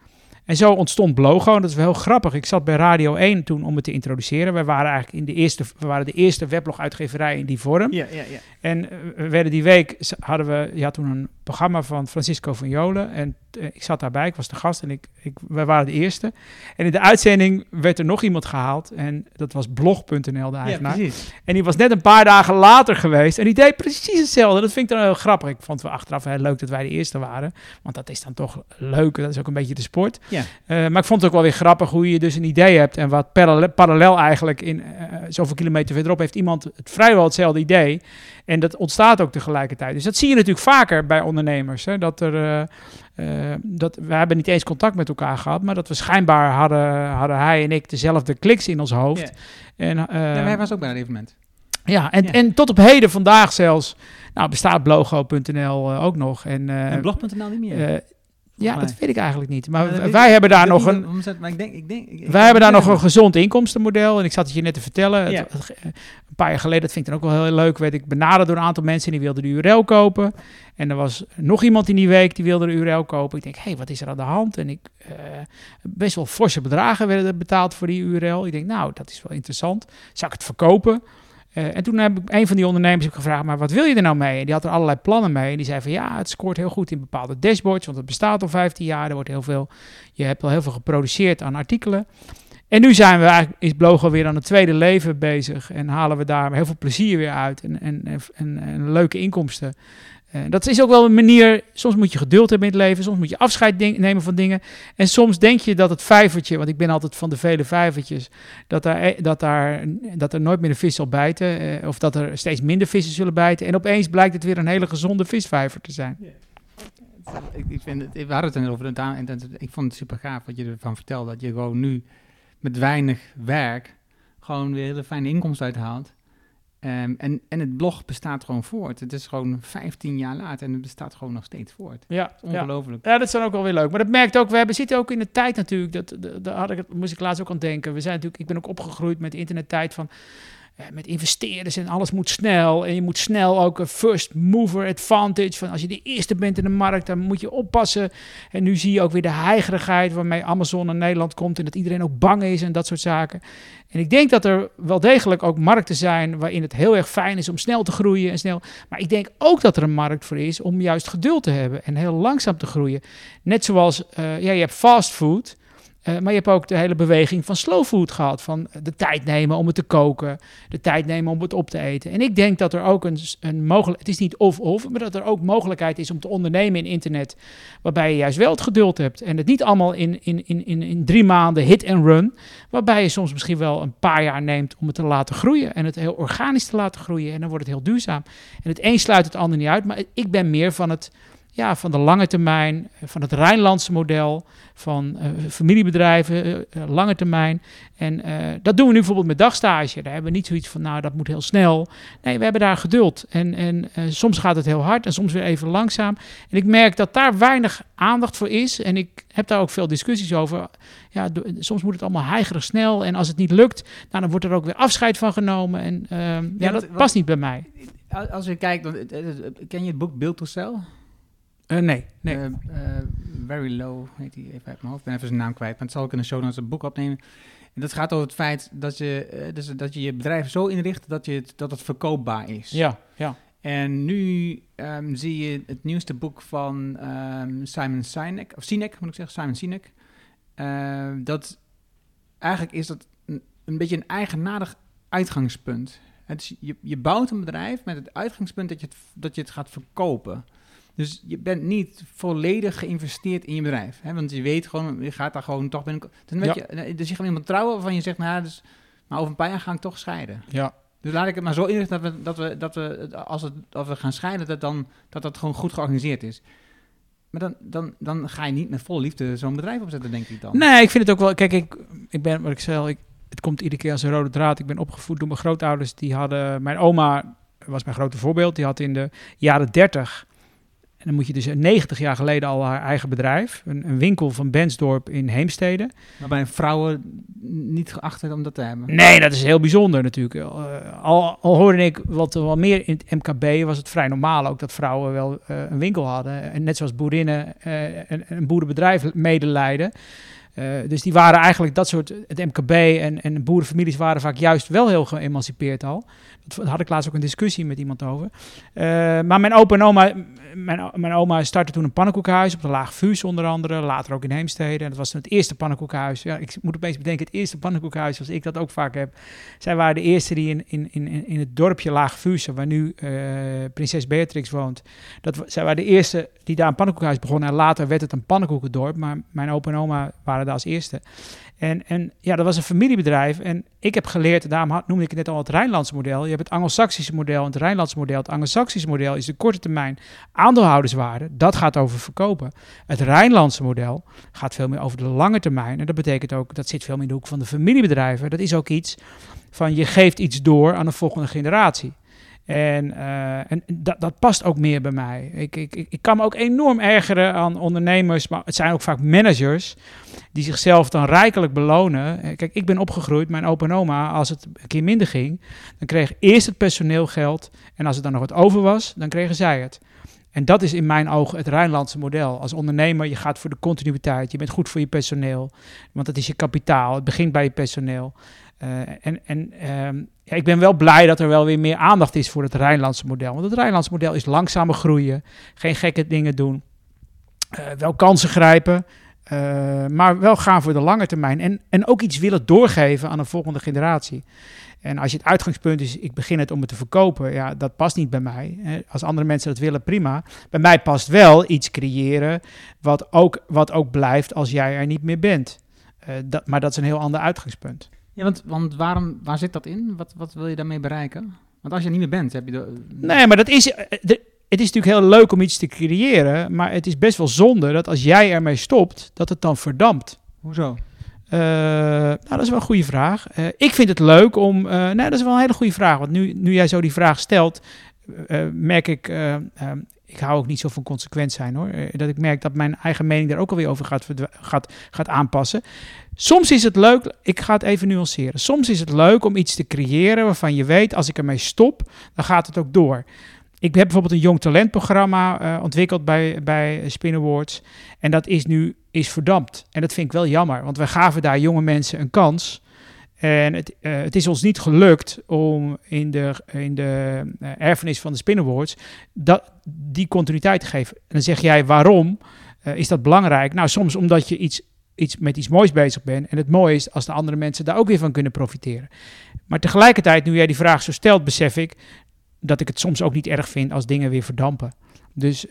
En zo ontstond Blogo. Dat is wel heel grappig. Ik zat bij Radio 1 toen om het te introduceren. Wij waren eigenlijk in de eerste, we waren de eerste weblog-uitgeverij in die vorm. Ja, ja, ja. En eh, we werden die week hadden we, ja, toen een programma van Francisco van Jolen. En ik zat daarbij, ik was de gast en ik, ik, wij waren de eerste. En in de uitzending werd er nog iemand gehaald. En dat was blog.nl, de eigenaar. En die was net een paar dagen later geweest. En die deed precies hetzelfde. Dat vind ik dan heel grappig. Ik vond het wel achteraf heel leuk dat wij de eerste waren. Want dat is dan toch leuk. Dat is ook een beetje de sport. Ja. Eh, maar ik vond het ook wel weer grappig hoe je dus een idee hebt. En wat parallel, parallel eigenlijk in eh, zoveel kilometer verderop heeft iemand het vrijwel hetzelfde idee. En dat ontstaat ook tegelijkertijd. Dus dat zie je natuurlijk vaker bij ondernemers. Hè? Dat er, eh, eh, dat, we hebben niet eens contact met elkaar gehad. Maar dat we schijnbaar hadden, hadden hij en ik dezelfde kliks in ons hoofd. En, eh, ja, wij was ook bij dat evenement. ja, en, Ja. en tot op heden vandaag zelfs. Nou, bestaat blogo.nl ook nog. En, en blog.nl niet meer. Ja, dat weet ik eigenlijk niet. Maar wij ik. hebben daar nog een. Maar ik denk, ik denk, ik- Wij hebben daar nog een gezond inkomstenmodel. En ik zat het je net te vertellen. Het- Ja. het- een paar jaar geleden, dat vind ik dan ook wel heel leuk, werd ik benaderd door een aantal mensen die wilden de URL kopen. En er was nog iemand in die week die wilde de URL kopen. Ik denk, hé, hey, wat is er aan de hand? En ik, eh, best wel forse bedragen werden er betaald voor die URL. Ik denk, nou, dat is wel interessant. Zou ik het verkopen? Eh, en toen heb ik een van die ondernemers heb gevraagd, maar wat wil je er nou mee? En die had er allerlei plannen mee. En die zei van ja, het scoort heel goed in bepaalde dashboards, want het bestaat al 15 jaar. Er wordt heel veel, je hebt al heel veel geproduceerd aan artikelen. En nu zijn we eigenlijk, is Blogo weer aan het tweede leven bezig en halen we daar heel veel plezier weer uit en, en, en, en leuke inkomsten. Eh, dat is ook wel een manier, soms moet je geduld hebben in het leven, soms moet je afscheid nemen van dingen. En soms denk je dat het vijvertje, want ik ben altijd van de vele vijvertjes, dat, daar, eh, dat, daar, dat er nooit meer een vis zal bijten. eh, of dat er steeds minder vissen zullen bijten. En opeens blijkt het weer een hele gezonde visvijver te zijn. Ik, ik vind het, we hadden het ik vond het super gaaf wat je ervan vertelde. Dat je gewoon nu met weinig werk gewoon weer hele fijne inkomsten uithaalt. Ehm, en, en het blog bestaat gewoon voort. Het is gewoon 15 jaar later en het bestaat gewoon nog steeds voort. Ja, ongelooflijk. Ja, dat is dan ook wel weer leuk. Maar dat merkt ook, we hebben, zitten ook in de tijd natuurlijk, dat, dat, daar had ik, moest ik laatst ook aan denken. We zijn natuurlijk, ik ben ook opgegroeid met de internettijd van, met investeerders en alles moet snel. En je moet snel ook een first mover advantage, van als je de eerste bent in de markt, dan moet je oppassen. En nu zie je ook weer de heigerigheid waarmee Amazon naar Nederland komt en dat iedereen ook bang is en dat soort zaken. En ik denk dat er wel degelijk ook markten zijn waarin het heel erg fijn is om snel te groeien en snel. Maar ik denk ook dat er een markt voor is om juist geduld te hebben en heel langzaam te groeien. Net zoals, eh, ja, je hebt fastfood. Eh, maar je hebt ook de hele beweging van slow food gehad. Van de tijd nemen om het te koken. De tijd nemen om het op te eten. En ik denk dat er ook een, een mogelijk... Het is niet of-of, maar dat er ook mogelijkheid is om te ondernemen in internet. Waarbij je juist wel het geduld hebt. En het niet allemaal in, in, in, in, in drie maanden hit and run. Waarbij je soms misschien wel een paar jaar neemt om het te laten groeien. En het heel organisch te laten groeien. En dan wordt het heel duurzaam. En het een sluit het ander niet uit. Maar ik ben meer van het ja, van de lange termijn, eh, van het Rijnlandse model, van uh, familiebedrijven, uh, lange termijn. En uh, dat doen we nu bijvoorbeeld met dagstage. Daar hebben we niet zoiets van, nou, dat moet heel snel. Nee, we hebben daar geduld. En, en soms gaat het heel hard en soms weer even langzaam. En ik merk dat daar weinig aandacht voor is. En ik heb daar ook veel discussies over. Ja, soms moet het allemaal heigerig snel. En als het niet lukt, nou, dan wordt er ook weer afscheid van genomen. En ja, ja, dat wat, past niet bij mij. Als je kijkt, ken je het boek Build to Sell? Uh, nee, nee. Uh, very Low heet hij even uit mijn hoofd. Ik ben even zijn naam kwijt, maar het zal ik in de show notes een boek opnemen. En dat gaat over het feit dat je, dus dat je je bedrijf zo inricht dat, je het, dat het verkoopbaar is. Ja, ja. En nu um, zie je het nieuwste boek van um, Simon Sinek, of Sinek moet ik zeggen, Simon Sinek. Dat eigenlijk is dat een, een beetje een eigenaardig uitgangspunt. Het is, je, je bouwt een bedrijf met het uitgangspunt dat je het, dat je het gaat verkopen. Dus je bent niet volledig geïnvesteerd in je bedrijf. Hè? Want je weet gewoon, je gaat daar gewoon toch binnen. Dus, ja. je, dus je gaat iemand trouwen waarvan je zegt, nou, dus, maar over een paar jaar ga ik toch scheiden. Ja. Dus laat ik het maar zo inrichten dat we, dat we, dat we als, het, als we gaan scheiden, dat, dan, dat dat gewoon goed georganiseerd is. Maar dan, dan, dan ga je niet met volle liefde zo'n bedrijf opzetten, denk ik dan. Nee, ik vind het ook wel. Kijk, ik, ik ben, wat ik zei, ik, het komt iedere keer als een rode draad. Ik ben opgevoed door mijn grootouders. Die hadden, mijn oma was mijn grote voorbeeld. Die had in de jaren 30 en dan moet je dus 90 jaar geleden al haar eigen bedrijf, een, een winkel van Bensdorp in Heemstede. Waarbij vrouwen niet geacht werden om dat te hebben. Nee, dat is heel bijzonder natuurlijk. Uh, al, al hoorde ik wat wel meer in het MKB, was het vrij normaal ook dat vrouwen wel uh, een winkel hadden. En net zoals boerinnen uh, een, een boerenbedrijf medelijden. Uh, dus die waren eigenlijk dat soort, het MKB en, en boerenfamilies waren vaak juist wel heel geëmancipeerd al. Had ik laatst ook een discussie met iemand over. Uh, maar mijn opa en oma, mijn, mijn oma startte toen een pannenkoekenhuis op de Laag onder andere, later ook in Heemstede. En dat was het eerste pannenkoekenhuis. Ja, ik moet opeens bedenken, het eerste pannenkoekenhuis zoals ik dat ook vaak heb. Zij waren de eerste die in, in, in, in het dorpje Laag waar nu uh, prinses Beatrix woont. Dat, zij waren de eerste die daar een pannenkoekenhuis begonnen. En later werd het een pannenkoekendorp, maar mijn opa en oma waren daar als eerste. En, en ja, dat was een familiebedrijf. En ik heb geleerd, daarom noemde ik het net al het Rijnlandse model. Je hebt het Anglo-Saxische model en het Rijnlandse model. Het Anglo-Saxische model is de korte termijn aandeelhouderswaarde. Dat gaat over verkopen. Het Rijnlandse model gaat veel meer over de lange termijn. En dat betekent ook, dat zit veel meer in de hoek van de familiebedrijven. Dat is ook iets van je geeft iets door aan de volgende generatie. En, uh, en dat, dat past ook meer bij mij. Ik, ik, ik kan me ook enorm ergeren aan ondernemers, maar het zijn ook vaak managers die zichzelf dan rijkelijk belonen. Eh, kijk, ik ben opgegroeid, mijn opa en oma, als het een keer minder ging, dan kreeg eerst het personeel geld. En als het dan nog wat over was, dan kregen zij het. En dat is in mijn ogen het Rijnlandse model. Als ondernemer, je gaat voor de continuïteit. Je bent goed voor je personeel, want het is je kapitaal. Het begint bij je personeel. Uh, en en uh, ja, ik ben wel blij dat er wel weer meer aandacht is voor het Rijnlandse model. Want het Rijnlandse model is langzamer groeien, geen gekke dingen doen, uh, wel kansen grijpen, uh, maar wel gaan voor de lange termijn. En, en ook iets willen doorgeven aan een volgende generatie. En als je het uitgangspunt is, ik begin het om het te verkopen, ja, dat past niet bij mij. Als andere mensen dat willen, prima. Bij mij past wel iets creëren wat ook, wat ook blijft als jij er niet meer bent. Dat, maar dat is een heel ander uitgangspunt. Ja, want, want waarom, waar zit dat in? Wat, wat wil je daarmee bereiken? Want als je er niet meer bent, heb je... De, nee, maar dat is... Eh, de, het is natuurlijk heel leuk om iets te creëren, maar het is best wel zonde dat als jij ermee stopt, dat het dan verdampt. Hoezo? Uh, nou, dat is wel een goede vraag. Uh, ik vind het leuk om. Uh, nee, dat is wel een hele goede vraag. Want nu, nu jij zo die vraag stelt, merk ik. Ik hou ook niet zo van consequent zijn hoor. dat ik merk dat mijn eigen mening daar ook alweer over gaat, gaat, gaat aanpassen. Soms is het leuk, ik ga het even nuanceren. Soms is het leuk om iets te creëren waarvan je weet, als ik ermee stop, dan gaat het ook door. Ik heb bijvoorbeeld een jong talentprogramma uh, ontwikkeld bij, bij Spin Awards. En dat is nu is verdampt. En dat vind ik wel jammer, want wij gaven daar jonge mensen een kans. En het, uh, het is ons niet gelukt om in de, in de uh, erfenis van de Spin Awards dat, die continuïteit te geven. En dan zeg jij waarom is dat belangrijk? Nou, soms omdat je iets iets, met iets moois bezig ben. En het mooie is als de andere mensen daar ook weer van kunnen profiteren. Maar tegelijkertijd, nu jij die vraag zo stelt, besef ik dat ik het soms ook niet erg vind als dingen weer verdampen. Dus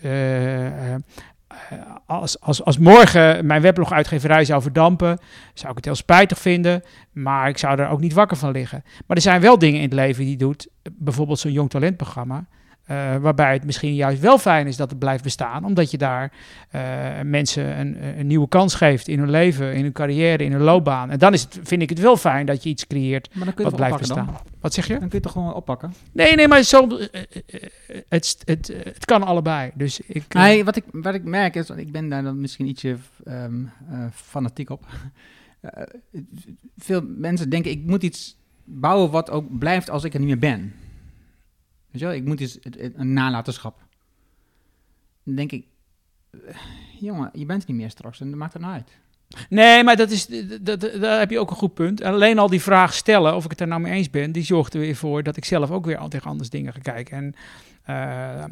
als, als, als morgen mijn weblog-uitgeverij zou verdampen, zou ik het heel spijtig vinden. Maar ik zou er ook niet wakker van liggen. Maar er zijn wel dingen in het leven die doet. Bijvoorbeeld zo'n jong talentprogramma. Uh, waarbij het misschien juist wel fijn is dat het blijft bestaan, omdat je daar uh, mensen een, een, nieuwe kans geeft in hun leven, in hun carrière, in hun loopbaan. En dan is het, vind ik het wel fijn dat je iets creëert wat blijft bestaan. Dan? Wat zeg je? Dan kun je toch gewoon oppakken? Nee, nee, maar zo, uh, het, het, het kan allebei. Dus ik, nee, wat, ik, wat ik merk is, ik ben daar dan misschien ietsje um, fanatiek op. veel mensen denken, ik moet iets bouwen wat ook blijft als ik er niet meer ben. Weet ik moet iets, een nalatenschap. Dan denk ik, eh, jongen, je bent er niet meer straks en dat maakt het nou uit. Nee, maar dat is, dat, daar heb je ook een goed punt. Alleen al die vraag stellen, of ik het er nou mee eens ben, die zorgt er weer voor dat ik zelf ook weer al tegen anders dingen ga kijken. En, uh,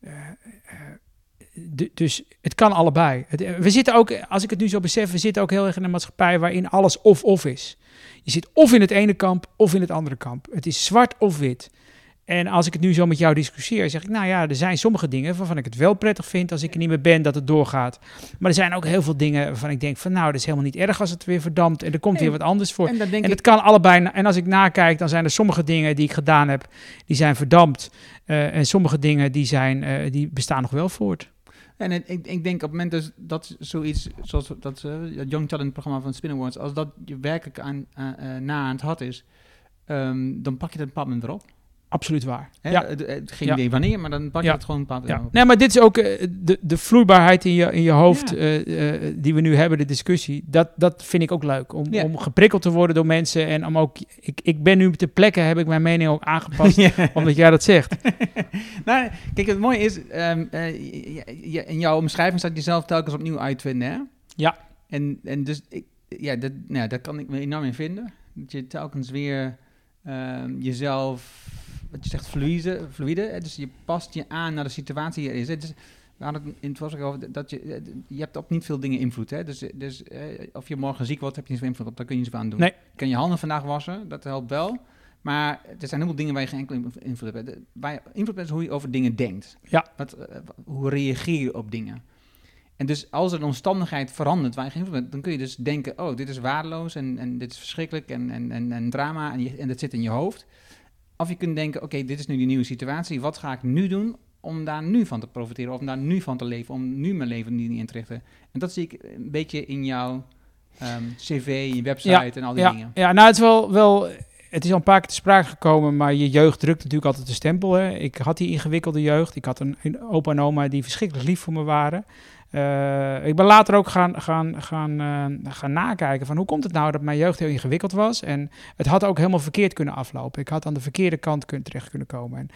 uh, dus het kan allebei. we zitten ook, als ik het nu zo besef, we zitten ook heel erg in een maatschappij waarin alles of-of is. Je zit of in het ene kamp of in het andere kamp. Het is zwart of wit. En als ik het nu zo met jou discussieer, zeg ik, nou ja, er zijn sommige dingen waarvan ik het wel prettig vind als ik er niet meer ben, dat het doorgaat. Maar er zijn ook heel veel dingen waarvan ik denk van, nou, dat is helemaal niet erg als het weer verdampt en er komt weer wat anders voor. En, en het kan allebei. En als ik nakijk, dan zijn er sommige dingen die ik gedaan heb, die zijn verdampt. Uh, en sommige dingen die, zijn, uh, die bestaan nog wel voort. En ik, ik denk op het moment dus dat zoiets zoals dat uh, Young Talent programma van Spin Awards, als dat je werkelijk aan, na aan het had is, um, dan pak je dat een bepaald erop. Absoluut waar. Hè? Ja. Geen idee wanneer, maar dan pak je het gewoon een paar ja. Nee, maar dit is ook uh, de, de vloeibaarheid in je, in je hoofd uh, uh, die we nu hebben, de discussie. Dat, dat vind ik ook leuk. Om, om geprikkeld te worden door mensen en om ook... Ik, ik ben nu te plekken, heb ik mijn mening ook aangepast, omdat jij dat zegt. nou, kijk, het mooie is, um, in jouw omschrijving staat jezelf telkens opnieuw uitvinden, hè? Ja. En, en dus, ik, ja, dat, nou, daar kan ik me enorm in vinden. Dat je telkens weer um, jezelf wat je zegt, fluide, fluide. Dus je past je aan naar de situatie die er is. Dus we hadden het in het vorige over dat je, eh, je hebt op niet veel dingen invloed. Hè? Dus, dus eh, of je morgen ziek wordt, heb je niet veel invloed op. Daar kun je niet zoveel aan doen. Nee. Je kan je handen vandaag wassen, dat helpt wel. Maar er zijn veel dingen waar je geen enkele invloed hebt. Waar je invloed hebt is hoe je over dingen denkt. Ja. Wat, hoe reageer je op dingen. En dus als er een omstandigheid verandert waar je geen invloed hebt, dan kun je dus denken, oh, dit is waardeloos en, en dit is verschrikkelijk en, en, en, en drama en, je, en dat zit in je hoofd. Of je kunt denken, oké, dit is nu die nieuwe situatie. Wat ga ik nu doen om daar nu van te profiteren? Of om daar nu van te leven? Om nu mijn leven niet in te richten? En dat zie ik een beetje in jouw um, cv, je website en al die ja, dingen. Ja, nou het is wel... wel het is al een paar keer te sprake gekomen, maar je jeugd drukt natuurlijk altijd de stempel. Hè. Ik had die ingewikkelde jeugd. Ik had een, een opa en oma die verschrikkelijk lief voor me waren. Uh, ik ben later ook gaan, gaan, gaan, uh, gaan nakijken van hoe komt het nou dat mijn jeugd heel ingewikkeld was. En het had ook helemaal verkeerd kunnen aflopen. Ik had aan de verkeerde kant terecht kunnen komen. En,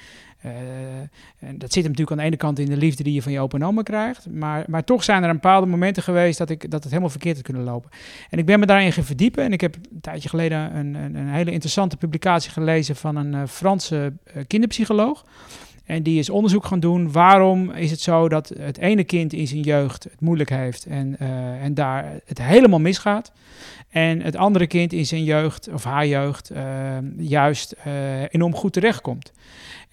uh, en dat zit natuurlijk aan de ene kant in de liefde die je van je opa en oma krijgt. Maar, maar toch zijn er een bepaalde momenten geweest dat, ik, dat het helemaal verkeerd had kunnen lopen. En ik ben me daarin gaan verdiepen. En ik heb een tijdje geleden een, een, een hele interessante publicatie gelezen van een Franse kinderpsycholoog. En die is onderzoek gaan doen. Waarom is het zo dat het ene kind in zijn jeugd het moeilijk heeft en, uh, en daar het helemaal misgaat. En het andere kind in zijn jeugd of haar jeugd uh, juist uh, enorm goed terechtkomt.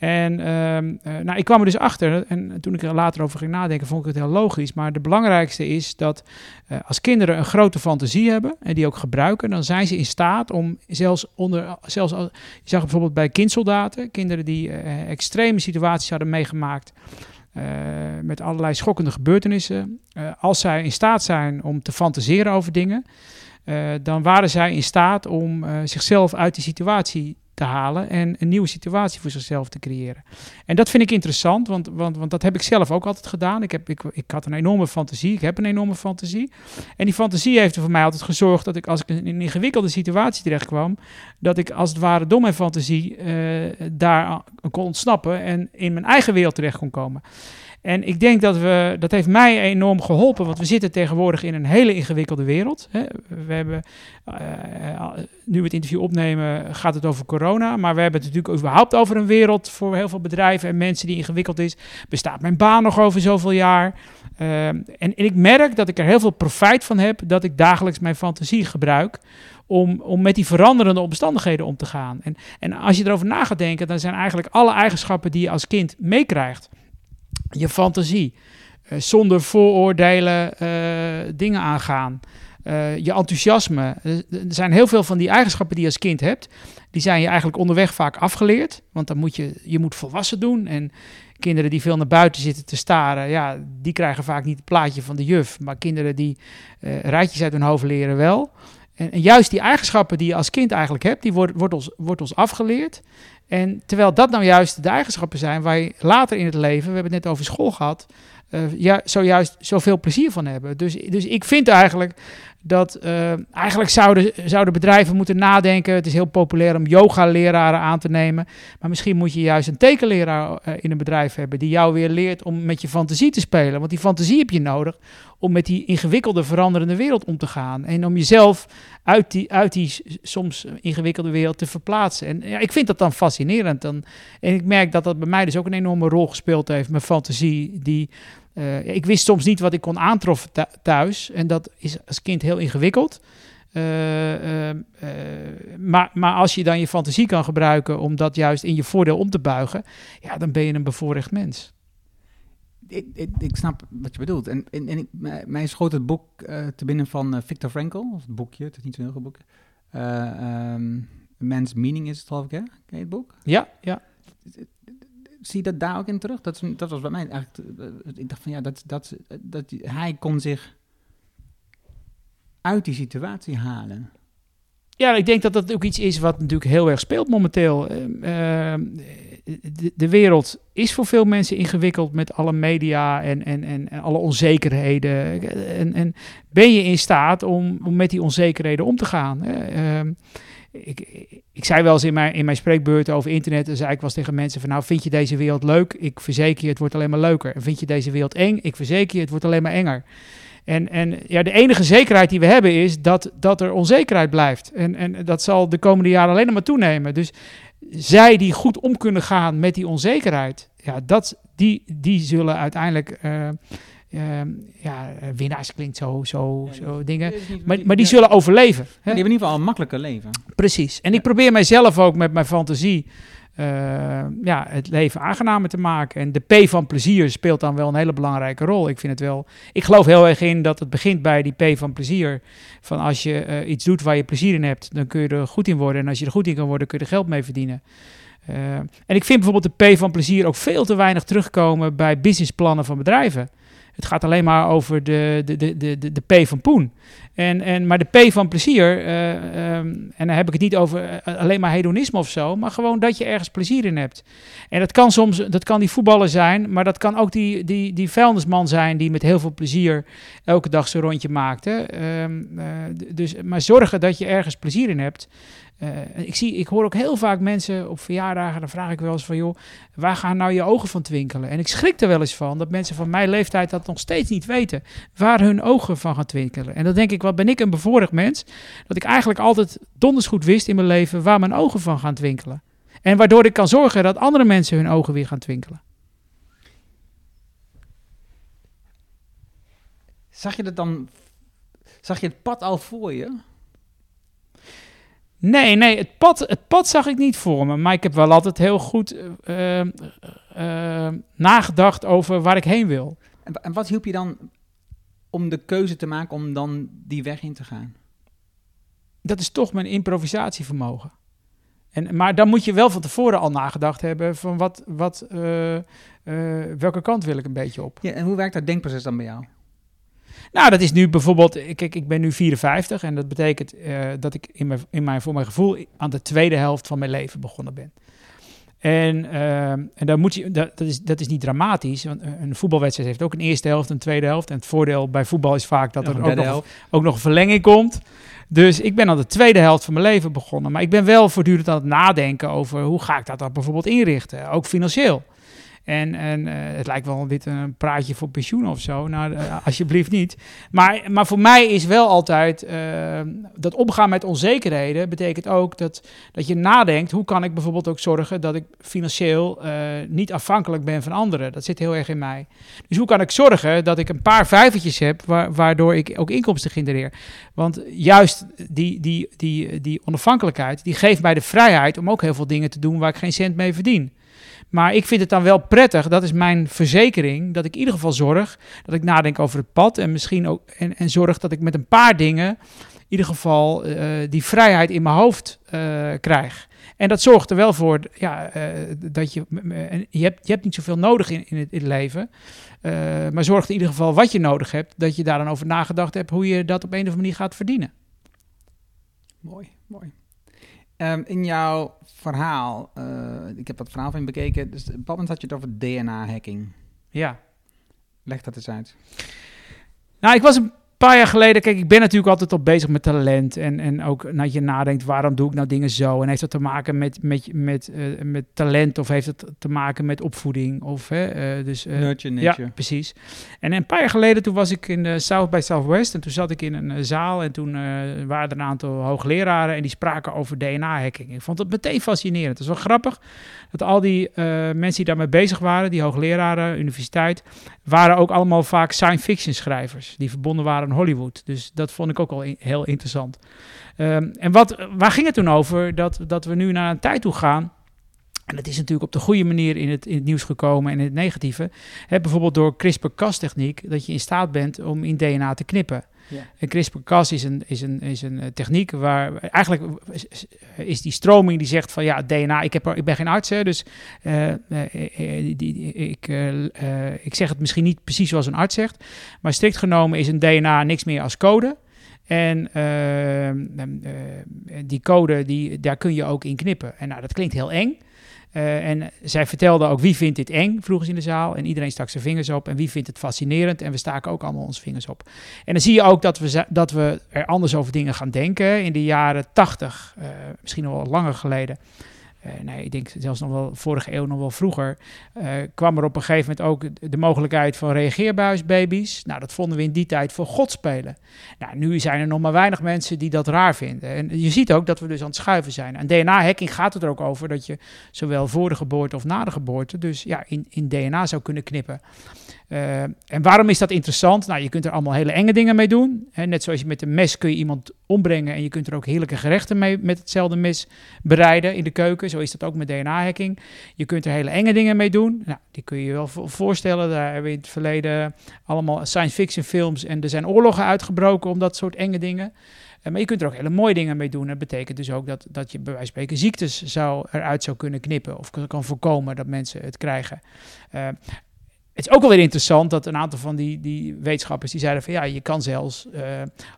En uh, nou, ik kwam er dus achter, en toen ik er later over ging nadenken, vond ik het heel logisch. Maar de belangrijkste is dat uh, als kinderen een grote fantasie hebben en die ook gebruiken, dan zijn ze in staat om zelfs onder, zelfs als, je zag bijvoorbeeld bij kindsoldaten, kinderen die uh, extreme situaties hadden meegemaakt. Met allerlei schokkende gebeurtenissen. als zij in staat zijn om te fantaseren over dingen, dan waren zij in staat om zichzelf uit die situatie te halen en een nieuwe situatie voor zichzelf te creëren. En dat vind ik interessant, want, want, want dat heb ik zelf ook altijd gedaan. Ik, heb, ik, ik had een enorme fantasie, ik heb een enorme fantasie. En die fantasie heeft er voor mij altijd gezorgd dat ik als ik in een ingewikkelde situatie terecht kwam, dat ik als het ware door mijn fantasie uh, daar kon ontsnappen en in mijn eigen wereld terecht kon komen. En ik denk dat we, dat heeft mij enorm geholpen, want we zitten tegenwoordig in een hele ingewikkelde wereld. Hè. We hebben, uh, nu we het interview opnemen, gaat het over corona, maar we hebben het natuurlijk überhaupt over een wereld voor heel veel bedrijven en mensen die ingewikkeld is. Bestaat mijn baan nog over zoveel jaar? Uh, en, en ik merk dat ik er heel veel profijt van heb, dat ik dagelijks mijn fantasie gebruik om, om met die veranderende omstandigheden om te gaan. En, en als je erover na gaat denken, dan zijn eigenlijk alle eigenschappen die je als kind meekrijgt je fantasie, uh, zonder vooroordelen uh, dingen aangaan, uh, je enthousiasme. Er zijn heel veel van die eigenschappen die je als kind hebt, die zijn je eigenlijk onderweg vaak afgeleerd, want dan moet je, je moet volwassen doen en kinderen die veel naar buiten zitten te staren, ja, die krijgen vaak niet het plaatje van de juf, maar kinderen die rijtjes uit hun hoofd leren wel. En, en, juist die eigenschappen die je als kind eigenlijk hebt, die wordt, wordt, ons, wordt ons afgeleerd. En terwijl dat nou juist de eigenschappen zijn waar je later in het leven, we hebben het net over school gehad, uh, ja, zojuist zoveel plezier van hebben. Dus, dus ik vind eigenlijk dat uh, eigenlijk zouden, zouden bedrijven moeten nadenken. Het is heel populair om yoga-leraren aan te nemen. Maar misschien moet je juist een tekenleraar uh, in een bedrijf hebben die jou weer leert om met je fantasie te spelen. Want die fantasie heb je nodig om met die ingewikkelde, veranderende wereld om te gaan. En om jezelf uit die, uit die soms ingewikkelde wereld te verplaatsen. En ja, ik vind dat dan fascinerend. Dan, en ik merk dat dat bij mij dus ook een enorme rol gespeeld heeft. Mijn fantasie, die uh, ik wist soms niet wat ik kon aantroffen thuis. En dat is als kind heel ingewikkeld. Uh, uh, maar, maar als je dan je fantasie kan gebruiken om dat juist in je voordeel om te buigen, ja, dan ben je een bevoorrecht mens. Ik, ik, ik snap wat je bedoelt. En, en, en ik, mij schoot het boek te binnen van Viktor Frankl, of het boekje, het is niet zo'n heel goed boek. Um, Man's Meaning is het, geloof ik, hè? Ken je het boek? Ja, ja zie dat daar ook in terug? Dat, dat was bij mij eigenlijk. Ik dacht van ja, dat, dat, dat, hij kon zich uit die situatie halen. Ja, ik denk dat dat ook iets is wat natuurlijk heel erg speelt momenteel. Uh, de, de, wereld is voor veel mensen ingewikkeld met alle media en, en, en, en alle onzekerheden. En, en ben je in staat om, om met die onzekerheden om te gaan? Uh, ik, ik zei wel eens in mijn, in mijn spreekbeurt over internet, dan zei ik eens tegen mensen van nou, vind je deze wereld leuk? Ik verzeker je, het wordt alleen maar leuker. En vind je deze wereld eng? Ik verzeker je, het wordt alleen maar enger. En, en ja, de enige zekerheid die we hebben is dat, dat er onzekerheid blijft. En, en dat zal de komende jaren alleen maar toenemen. Dus zij die goed om kunnen gaan met die onzekerheid, ja, dat, die, die zullen uiteindelijk uh, uh, ja, winnaars klinkt zo, zo, ja, zo dingen. Maar, maar die zullen overleven. Hè? Die hebben in ieder geval een makkelijker leven. Precies. En ik probeer mijzelf ook met mijn fantasie uh, ja, het leven aangenamer te maken. En de P van plezier speelt dan wel een hele belangrijke rol. Ik vind het wel. Ik geloof heel erg in dat het begint bij die P van plezier. Van als je uh, iets doet waar je plezier in hebt, dan kun je er goed in worden. En als je er goed in kan worden, kun je er geld mee verdienen. Uh, en ik vind bijvoorbeeld de P van plezier ook veel te weinig terugkomen bij businessplannen van bedrijven. Het gaat alleen maar over de, de, de, de, de P van Poen. En, en, maar de P van plezier, uh, um, en dan heb ik het niet over uh, alleen maar hedonisme of zo, maar gewoon dat je ergens plezier in hebt. En dat kan soms, dat kan die voetballer zijn, maar dat kan ook die, die, die vuilnisman zijn die met heel veel plezier elke dag zijn rondje maakt. Hè. Um, uh, dus, maar zorgen dat je ergens plezier in hebt. Uh, ik, zie, ik hoor ook heel vaak mensen op verjaardagen, dan vraag ik wel eens van, joh, waar gaan nou je ogen van twinkelen? En ik schrik er wel eens van dat mensen van mijn leeftijd dat nog steeds niet weten, waar hun ogen van gaan twinkelen. En dan denk ik, wat ben ik een bevoorrecht mens, dat ik eigenlijk altijd donders goed wist in mijn leven waar mijn ogen van gaan twinkelen. En waardoor ik kan zorgen dat andere mensen hun ogen weer gaan twinkelen. Zag je dat dan, zag je het pad al voor je? Nee, nee, het pad, het pad zag ik niet voor me. Maar ik heb wel altijd heel goed uh, uh, nagedacht over waar ik heen wil. En, en, wat hielp je dan om de keuze te maken om dan die weg in te gaan? Dat is toch mijn improvisatievermogen. En, maar dan moet je wel van tevoren al nagedacht hebben van wat, wat, welke kant wil ik een beetje op. Ja, en hoe werkt dat denkproces dan bij jou? Nou, dat is nu bijvoorbeeld, kijk, ik ben nu 54 en dat betekent uh, dat ik in mijn, in mijn, voor mijn gevoel aan de tweede helft van mijn leven begonnen ben. En, uh, en dan moet je, dat, dat, is, dat is niet dramatisch, want een voetbalwedstrijd heeft ook een eerste helft, een tweede helft. En het voordeel bij voetbal is vaak dat er ook nog, ook nog een verlenging komt. Dus ik ben aan de tweede helft van mijn leven begonnen. Maar ik ben wel voortdurend aan het nadenken over hoe ga ik dat dan bijvoorbeeld inrichten, ook financieel. En, en eh, het lijkt wel dit een praatje voor pensioen of zo. Nou, eh, alsjeblieft niet. Maar, maar voor mij is wel altijd eh, dat omgaan met onzekerheden betekent ook dat, dat je nadenkt, hoe kan ik bijvoorbeeld ook zorgen dat ik financieel niet afhankelijk ben van anderen. Dat zit heel erg in mij. Dus hoe kan ik zorgen dat ik een paar vijvertjes heb wa- waardoor ik ook inkomsten genereer? Want juist die, die, die, die onafhankelijkheid, die geeft mij de vrijheid om ook heel veel dingen te doen waar ik geen cent mee verdien. Maar ik vind het dan wel prettig, dat is mijn verzekering, dat ik in ieder geval zorg dat ik nadenk over het pad en misschien ook en, en zorg dat ik met een paar dingen in ieder geval eh, die vrijheid in mijn hoofd eh, krijg. En dat zorgt er wel voor ja, eh, dat je, je, hebt, je hebt niet zoveel nodig in, in, het, in het leven, maar zorg in ieder geval wat je nodig hebt, dat je daar dan over nagedacht hebt hoe je dat op een of andere manier gaat verdienen. Mooi, mooi. Ehm, in jouw verhaal, eh, ik heb dat verhaal van je bekeken, dus op een bepaald moment had je het over DNA-hacking. Ja. Leg dat eens uit. Nou, ik was een paar jaar geleden, kijk, ik ben natuurlijk altijd al bezig met talent. En, en ook dat je nadenkt, waarom doe ik nou dingen zo? En heeft dat te maken met, met, met, eh, met talent of heeft het te maken met opvoeding? Of, hè, eh, dus, Nurture, ja, precies. En een paar jaar geleden, toen was ik in de South by Southwest. En toen zat ik in een zaal en toen waren er een aantal hoogleraren en die spraken over DNA-hacking. Ik vond het meteen fascinerend. Het is wel grappig dat al die mensen die daarmee bezig waren, die hoogleraren, universiteit, waren ook allemaal vaak science fiction schrijvers. Die verbonden waren Hollywood. Dus dat vond ik ook al heel interessant. Ehm, en wat, waar ging het toen over? Dat, dat we nu naar een tijd toe gaan. En dat is natuurlijk op de goede manier in het, in het nieuws gekomen en in het negatieve. Bijvoorbeeld door CRISPR-Cas-techniek, dat je in staat bent om in DNA te knippen. Ja. En CRISPR-Cas is een, is, een, is een eh, techniek waar eigenlijk is die stroming die zegt van ja, DNA, ik, heb ik ben geen arts, hè, dus eh, eh, die, die- ik, ik zeg het misschien niet precies zoals een arts zegt, maar strikt genomen is een DNA niks meer als code. En eh, eh, die code, die, daar kun je ook in knippen. En nou, dat klinkt heel eng. Eh, en zij vertelde ook wie vindt dit eng, vroegen ze in de zaal. En iedereen stak zijn vingers op. En wie vindt het fascinerend? En we staken ook allemaal onze vingers op. En dan zie je ook dat we, dat we er anders over dingen gaan denken. In de jaren tachtig, eh, misschien wel langer geleden. Eh, nee, ik denk zelfs nog wel vorige eeuw, nog wel vroeger. eh, kwam er op een gegeven moment ook de mogelijkheid van reageerbuisbaby's. Nou, dat vonden we in die tijd voor God spelen. Nou, nu zijn er nog maar weinig mensen die dat raar vinden. En je ziet ook dat we dus aan het schuiven zijn. En DNA-hacking gaat het er ook over dat je zowel voor de geboorte of na de geboorte, dus ja, in, in DNA zou kunnen knippen. Eh, en waarom is dat interessant? Nou, je kunt er allemaal hele enge dingen mee doen. Hè, net zoals je met een mes kun je iemand ombrengen en je kunt er ook heerlijke gerechten mee met hetzelfde mes bereiden in de keuken. Zo is dat ook met DNA-hacking. Je kunt er hele enge dingen mee doen. Nou, die kun je je wel vo- voorstellen. Daar hebben we in het verleden allemaal science fiction films en er zijn oorlogen uitgebroken om dat soort enge dingen. Eh, maar je kunt er ook hele mooie dingen mee doen. Dat betekent dus ook dat, dat je bij wijze van spreken ziektes zou, eruit zou kunnen knippen of kan, kan voorkomen dat mensen het krijgen. Eh, het is ook wel weer interessant dat een aantal van die, die wetenschappers die zeiden van ja, je kan zelfs eh,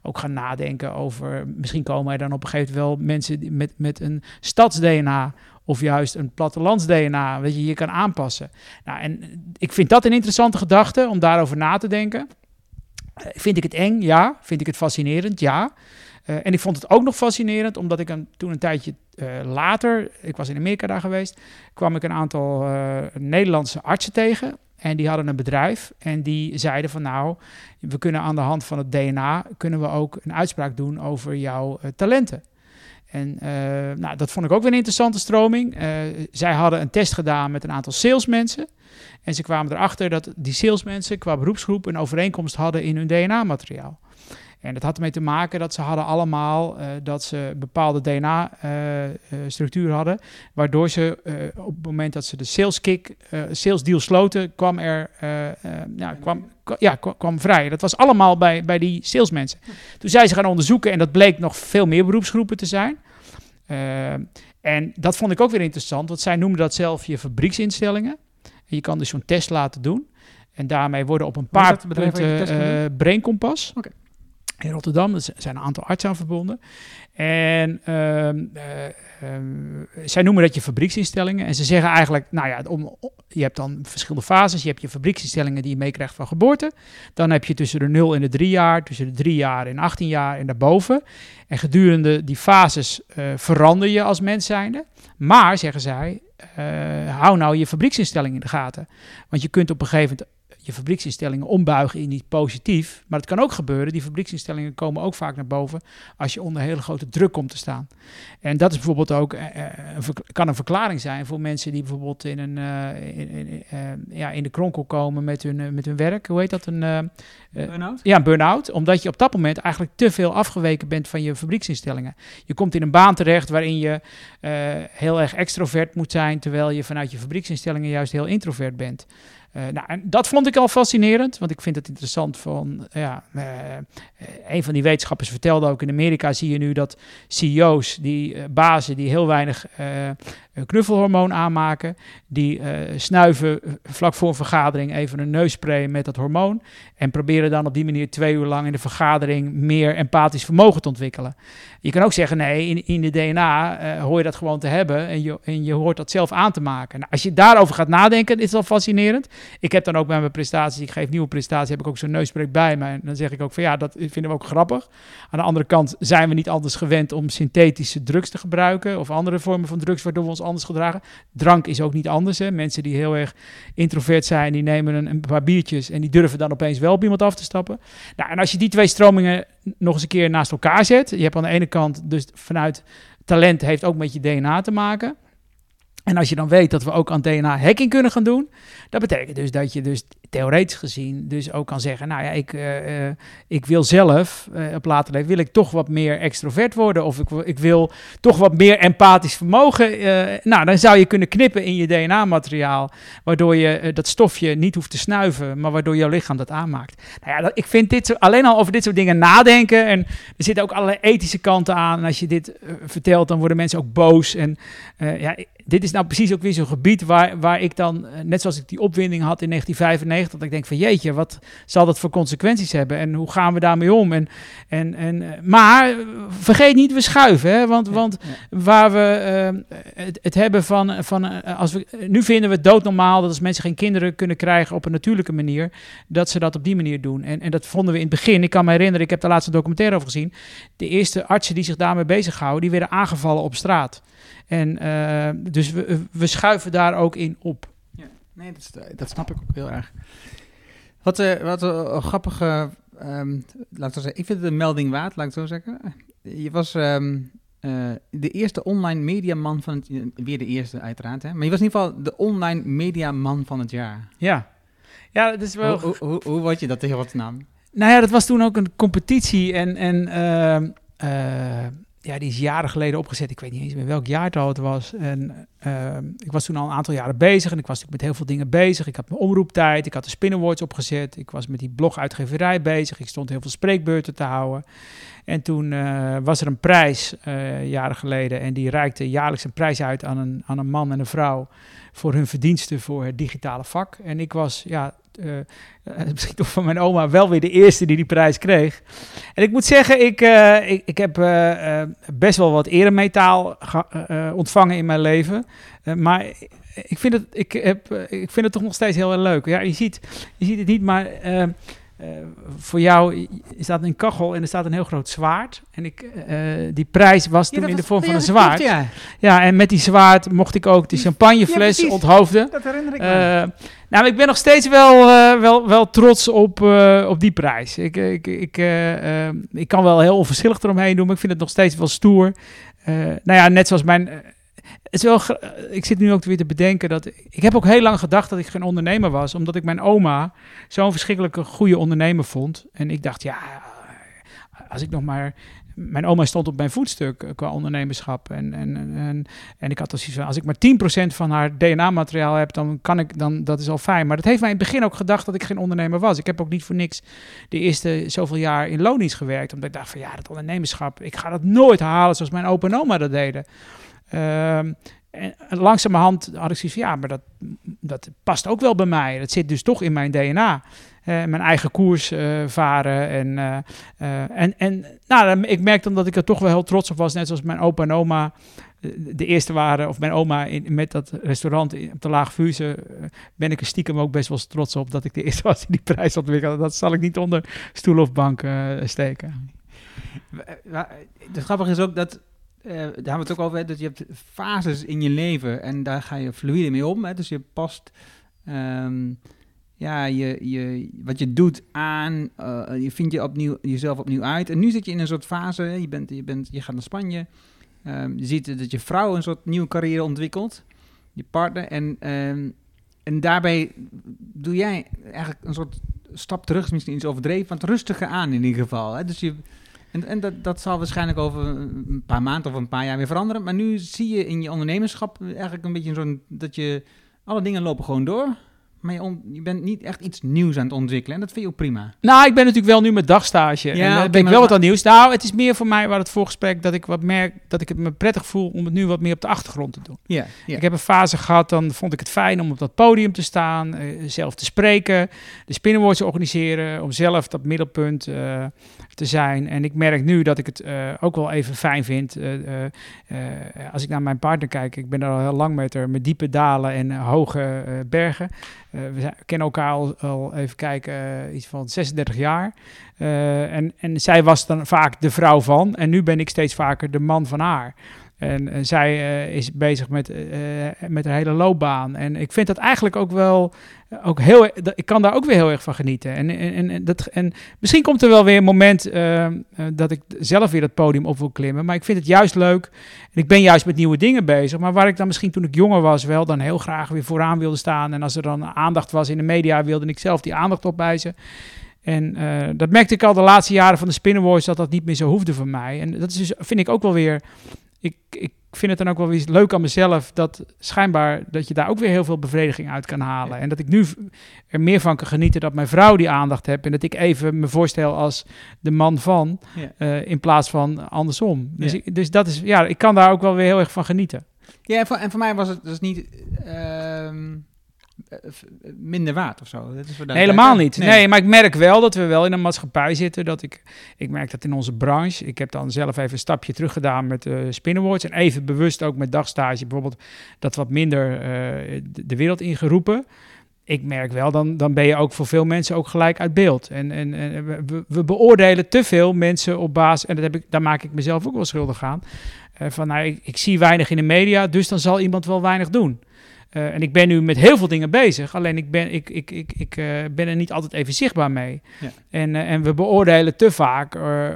ook gaan nadenken over, misschien komen er dan op een gegeven moment wel mensen met, met een stads-DNA of juist een plattelands-DNA, weet je, je kan aanpassen. Nou, en ik vind dat een interessante gedachte om daarover na te denken. Eh, vind ik het eng? Ja. Vind ik het fascinerend? Ja. Eh, en ik vond het ook nog fascinerend, omdat ik een, toen een tijdje later, ik was in Amerika daar geweest, kwam ik een aantal Nederlandse artsen tegen. En die hadden een bedrijf en die zeiden van nou, we kunnen aan de hand van het DNA, kunnen we ook een uitspraak doen over jouw eh, talenten. En eh, nou, dat vond ik ook weer een interessante stroming. Eh, zij hadden een test gedaan met een aantal salesmensen. En ze kwamen erachter dat die salesmensen qua beroepsgroep een overeenkomst hadden in hun DNA-materiaal. En dat had ermee te maken dat ze hadden allemaal uh, dat ze bepaalde DNA-structuur uh, hadden, waardoor ze uh, op het moment dat ze de sales kick, sales deal sloten, kwam er ja, kwam, ja, kwam vrij. Dat was allemaal bij, bij die salesmensen. Toen zijn ze gaan onderzoeken en dat bleek nog veel meer beroepsgroepen te zijn. en dat vond ik ook weer interessant, want zij noemden dat zelf je fabrieksinstellingen. En je kan dus zo'n test laten doen. En daarmee worden op een paar punten uh, brainkompas. Okay. In Rotterdam, er zijn een aantal artsen aan verbonden. En uh, uh, zij noemen dat je fabrieksinstellingen. En ze zeggen eigenlijk, nou ja, om, je hebt dan verschillende fases. Je hebt je fabrieksinstellingen die je meekrijgt van geboorte. Dan heb je tussen de 0 en de 3 jaar, tussen de 3 jaar en 18 jaar en daarboven. En gedurende die fases uh, verander je als mens zijnde. Maar, zeggen zij, uh, hou nou je fabrieksinstelling in de gaten. Want je kunt op een gegeven moment je fabrieksinstellingen ombuigen in iets positief. Maar het kan ook gebeuren, die fabrieksinstellingen komen ook vaak naar boven als je onder hele grote druk komt te staan. En dat is bijvoorbeeld ook, uh, kan een verklaring zijn voor mensen die bijvoorbeeld in, een, in, in, ja, in de kronkel komen met hun, met hun werk. Hoe heet dat? Een burn-out? Ja, een burn-out. Omdat je op dat moment eigenlijk te veel afgeweken bent van je fabrieksinstellingen. Je komt in een baan terecht waarin je heel erg extrovert moet zijn, terwijl je vanuit je fabrieksinstellingen juist heel introvert bent. Uh, nou, en dat vond ik al fascinerend, want ik vind het interessant van, ja, uh, een van die wetenschappers vertelde ook, in Amerika zie je nu dat CEO's, die uh, bazen die heel weinig knuffelhormoon aanmaken, die snuiven vlak voor een vergadering even een neusspray met dat hormoon en proberen dan op die manier twee uur lang in de vergadering meer empathisch vermogen te ontwikkelen. Je kan ook zeggen, nee, in, in de DNA hoor je dat gewoon te hebben en je, en je hoort dat zelf aan te maken. Nou, als je daarover gaat nadenken, is al fascinerend. Ik heb dan ook bij mijn prestaties, ik geef nieuwe prestaties, heb ik ook zo'n neuspreek bij me. En dan zeg ik ook van ja, dat vinden we ook grappig. Aan de andere kant zijn we niet anders gewend om synthetische drugs te gebruiken of andere vormen van drugs waardoor we ons anders gedragen. Drank is ook niet anders. Hè. Mensen die heel erg introvert zijn, die nemen een, een paar biertjes en die durven dan opeens wel op iemand af te stappen. Nou, en als je die twee stromingen nog eens een keer naast elkaar zet, je hebt aan de ene kant dus vanuit talent heeft ook met je DNA te maken. En als je dan weet dat we ook aan DNA-hacking kunnen gaan doen, dat betekent dus dat je dus theoretisch gezien dus ook kan zeggen, nou ja, ik, uh, ik wil zelf uh, op later leven, wil ik toch wat meer extrovert worden of ik, ik wil toch wat meer empathisch vermogen. nou, dan zou je kunnen knippen in je DNA-materiaal, waardoor je dat stofje niet hoeft te snuiven, maar waardoor jouw lichaam dat aanmaakt. Nou ja, ik vind dit zo, alleen al over dit soort dingen nadenken en er zitten ook allerlei ethische kanten aan. En als je dit vertelt, dan worden mensen ook boos en ja, dit is nou precies ook weer zo'n gebied waar, waar ik dan, net zoals ik die opwinding had in 1995, dat ik denk van jeetje, wat zal dat voor consequenties hebben en hoe gaan we daarmee om? En, en, en, eh, maar vergeet niet, we schuiven, hè? want, want waar we uh, het, het, hebben van, van uh, als we, nu vinden we het doodnormaal dat als mensen geen kinderen kunnen krijgen op een natuurlijke manier, dat ze dat op die manier doen. En, en dat vonden we in het begin, ik kan me herinneren, ik heb de laatste documentaire over gezien, de eerste artsen die zich daarmee bezighouden, die werden aangevallen op straat. En uh, dus we, we schuiven daar ook in op. Nee, dat, dat snap ik ook heel erg. Wat, uh, wat een grappige, um, laten we zeggen, ik vind het een melding waard, laat ik het zo zeggen. Je was um, uh, de eerste online mediaman van het, weer de eerste uiteraard, hè? maar je was in ieder geval de online mediaman van het jaar. Ja, ja dat is wel... Hoe, hoe, hoe word je dat tegen wat naam? Nou ja, dat was toen ook een competitie en... en uh, ja, die is jaren geleden opgezet. Ik weet niet eens meer welk jaartal het was. En uh, ik was toen al een aantal jaren bezig. En ik was natuurlijk met heel veel dingen bezig. Ik had mijn omroeptijd. Ik had de Spinnerwords opgezet. Ik was met die bloguitgeverij bezig. Ik stond heel veel spreekbeurten te houden. En toen uh, was er een prijs, uh, jaren geleden. En die reikte jaarlijks een prijs uit aan een, aan een man en een vrouw. Voor hun verdiensten voor het digitale vak. En ik was, ja, uh, misschien toch van mijn oma wel weer de eerste die die prijs kreeg. En ik moet zeggen, ik, uh, ik, ik, heb best wel wat eremetaal ontvangen in mijn leven. maar ik vind, het, ik, heb, ik vind het toch nog steeds heel erg leuk. Ja, je ziet, je ziet het niet, maar uh, voor jou staat een kachel en er staat een heel groot zwaard. En ik, uh, die prijs was toen ja, in de vorm van een zwaard. Klopt, ja. ja, en met die zwaard mocht ik ook de champagnefles onthoofden. Dat herinner ik me. Uh, nou, ik ben nog steeds wel, wel, wel trots op, op die prijs. Ik, ik, ik, ik kan wel heel onverschillig eromheen doen, maar ik vind het nog steeds wel stoer. nou ja, net zoals mijn wel, ik zit nu ook weer te bedenken dat. Ik heb ook heel lang gedacht dat ik geen ondernemer was, omdat ik mijn oma zo'n verschrikkelijke goede ondernemer vond. En ik dacht, ja, als ik nog maar. Mijn oma stond op mijn voetstuk qua ondernemerschap. En, en, en, en ik had als van, als ik maar 10% van haar DNA-materiaal heb, dan kan ik, dan, dat is al fijn. Maar dat heeft mij in het begin ook gedacht dat ik geen ondernemer was. Ik heb ook niet voor niks de eerste zoveel jaar in loondienst gewerkt. Omdat ik dacht van, ja, dat ondernemerschap, ik ga dat nooit halen zoals mijn opa en oma dat deden. Uh, en langzamerhand had ik zoiets van, ja, maar dat, dat past ook wel bij mij. Dat zit dus toch in mijn DNA. Uh, mijn eigen koers uh, varen. En, uh, en, en nou, ik merkte dan dat ik er toch wel heel trots op was. Net zoals mijn opa en oma de eerste waren, of mijn oma in, met dat restaurant op de Laag Vuurse, eh, ben ik er stiekem ook best wel trots op dat ik de eerste was die die prijs ontwikkelde. Dat zal ik niet onder stoel of bank eh, steken. Het grappige is ook dat, daar hebben we het ook over, hè, dat je hebt fases in je leven en daar ga je fluide mee om. Hè, dus je past um, ja, je, je, wat je doet aan, uh, je vindt je opnieuw, jezelf opnieuw uit. En nu zit je in een soort fase, je, bent, je, bent, je gaat naar Spanje, um, je ziet dat je vrouw een soort nieuwe carrière ontwikkelt, je partner. En, um, en daarbij doe jij eigenlijk een soort stap terug, is misschien iets overdreven, want rustiger aan in ieder geval. Hè? Dus je, en, en dat, dat zal waarschijnlijk over een paar maanden of een paar jaar weer veranderen. Maar nu zie je in je ondernemerschap eigenlijk een beetje zo'n dat je alle dingen lopen gewoon door. Maar je, je, bent niet echt iets nieuws aan het ontwikkelen. En dat vind je ook prima. Nou, ik ben natuurlijk wel nu met dagstage. Ja, en ben ik wel wat aan nieuws. Nou, het is meer voor mij, waar het voorgesprek, dat ik wat merk, dat ik het me prettig voel om het nu wat meer op de achtergrond te doen. Ja, ja. Ik heb een fase gehad, dan vond ik het fijn om op dat podium te staan, uh, zelf te spreken, de spinnenwoord te organiseren, om zelf dat middelpunt uh, te zijn. En ik merk nu dat ik het ook wel even fijn vind. als ik naar mijn partner kijk, ik ben er al heel lang met haar, met diepe dalen en hoge bergen. Uh, we kennen elkaar al, al even kijken, uh, iets van 36 jaar. Uh, en, en zij was dan vaak de vrouw van. En nu ben ik steeds vaker de man van haar. En, en zij is bezig met, met haar hele loopbaan. En ik vind dat eigenlijk ook wel ook heel, ik kan daar ook weer heel erg van genieten. En, en, en, dat, en misschien komt er wel weer een moment uh, dat ik zelf weer het podium op wil klimmen. Maar ik vind het juist leuk. En ik ben juist met nieuwe dingen bezig. Maar waar ik dan misschien toen ik jonger was wel dan heel graag weer vooraan wilde staan. En als er dan aandacht was in de media, wilde ik zelf die aandacht opwijzen. En uh, dat merkte ik al de laatste jaren van de Spinnenwars dat dat niet meer zo hoefde voor mij. En dat is dus, vind ik ook wel weer. Ik, ik vind het dan ook wel weer leuk aan mezelf dat schijnbaar dat je daar ook weer heel veel bevrediging uit kan halen. En dat ik nu er meer van kan genieten dat mijn vrouw die aandacht heeft en dat ik even me voorstel als de man van ja. uh, in plaats van andersom. Dus, ja. ik, dus dat is, ja, ik kan daar ook wel weer heel erg van genieten. Ja, en voor, en voor mij was het dus niet. Uh, minder waard of zo. Dat is nee, helemaal niet. Nee. nee. maar ik merk wel dat we wel in een maatschappij zitten. Dat ik, ik merk dat in onze branche. Ik heb dan zelf even een stapje terug gedaan met uh, Spinnenwords. En even bewust ook met dagstage bijvoorbeeld dat wat minder uh, de, de wereld ingeroepen ik merk wel, dan, dan ben je ook voor veel mensen ook gelijk uit beeld. En, en, en we, we, beoordelen te veel mensen op basis, en dat heb ik, daar maak ik mezelf ook wel schuldig aan. Uh, van nou, ik, ik, zie weinig in de media, dus dan zal iemand wel weinig doen. Uh, en ik ben nu met heel veel dingen bezig, alleen ik ben, ik, ik, ik, ik, uh, ben er niet altijd even zichtbaar mee. Ja. En, uh, en we beoordelen te vaak,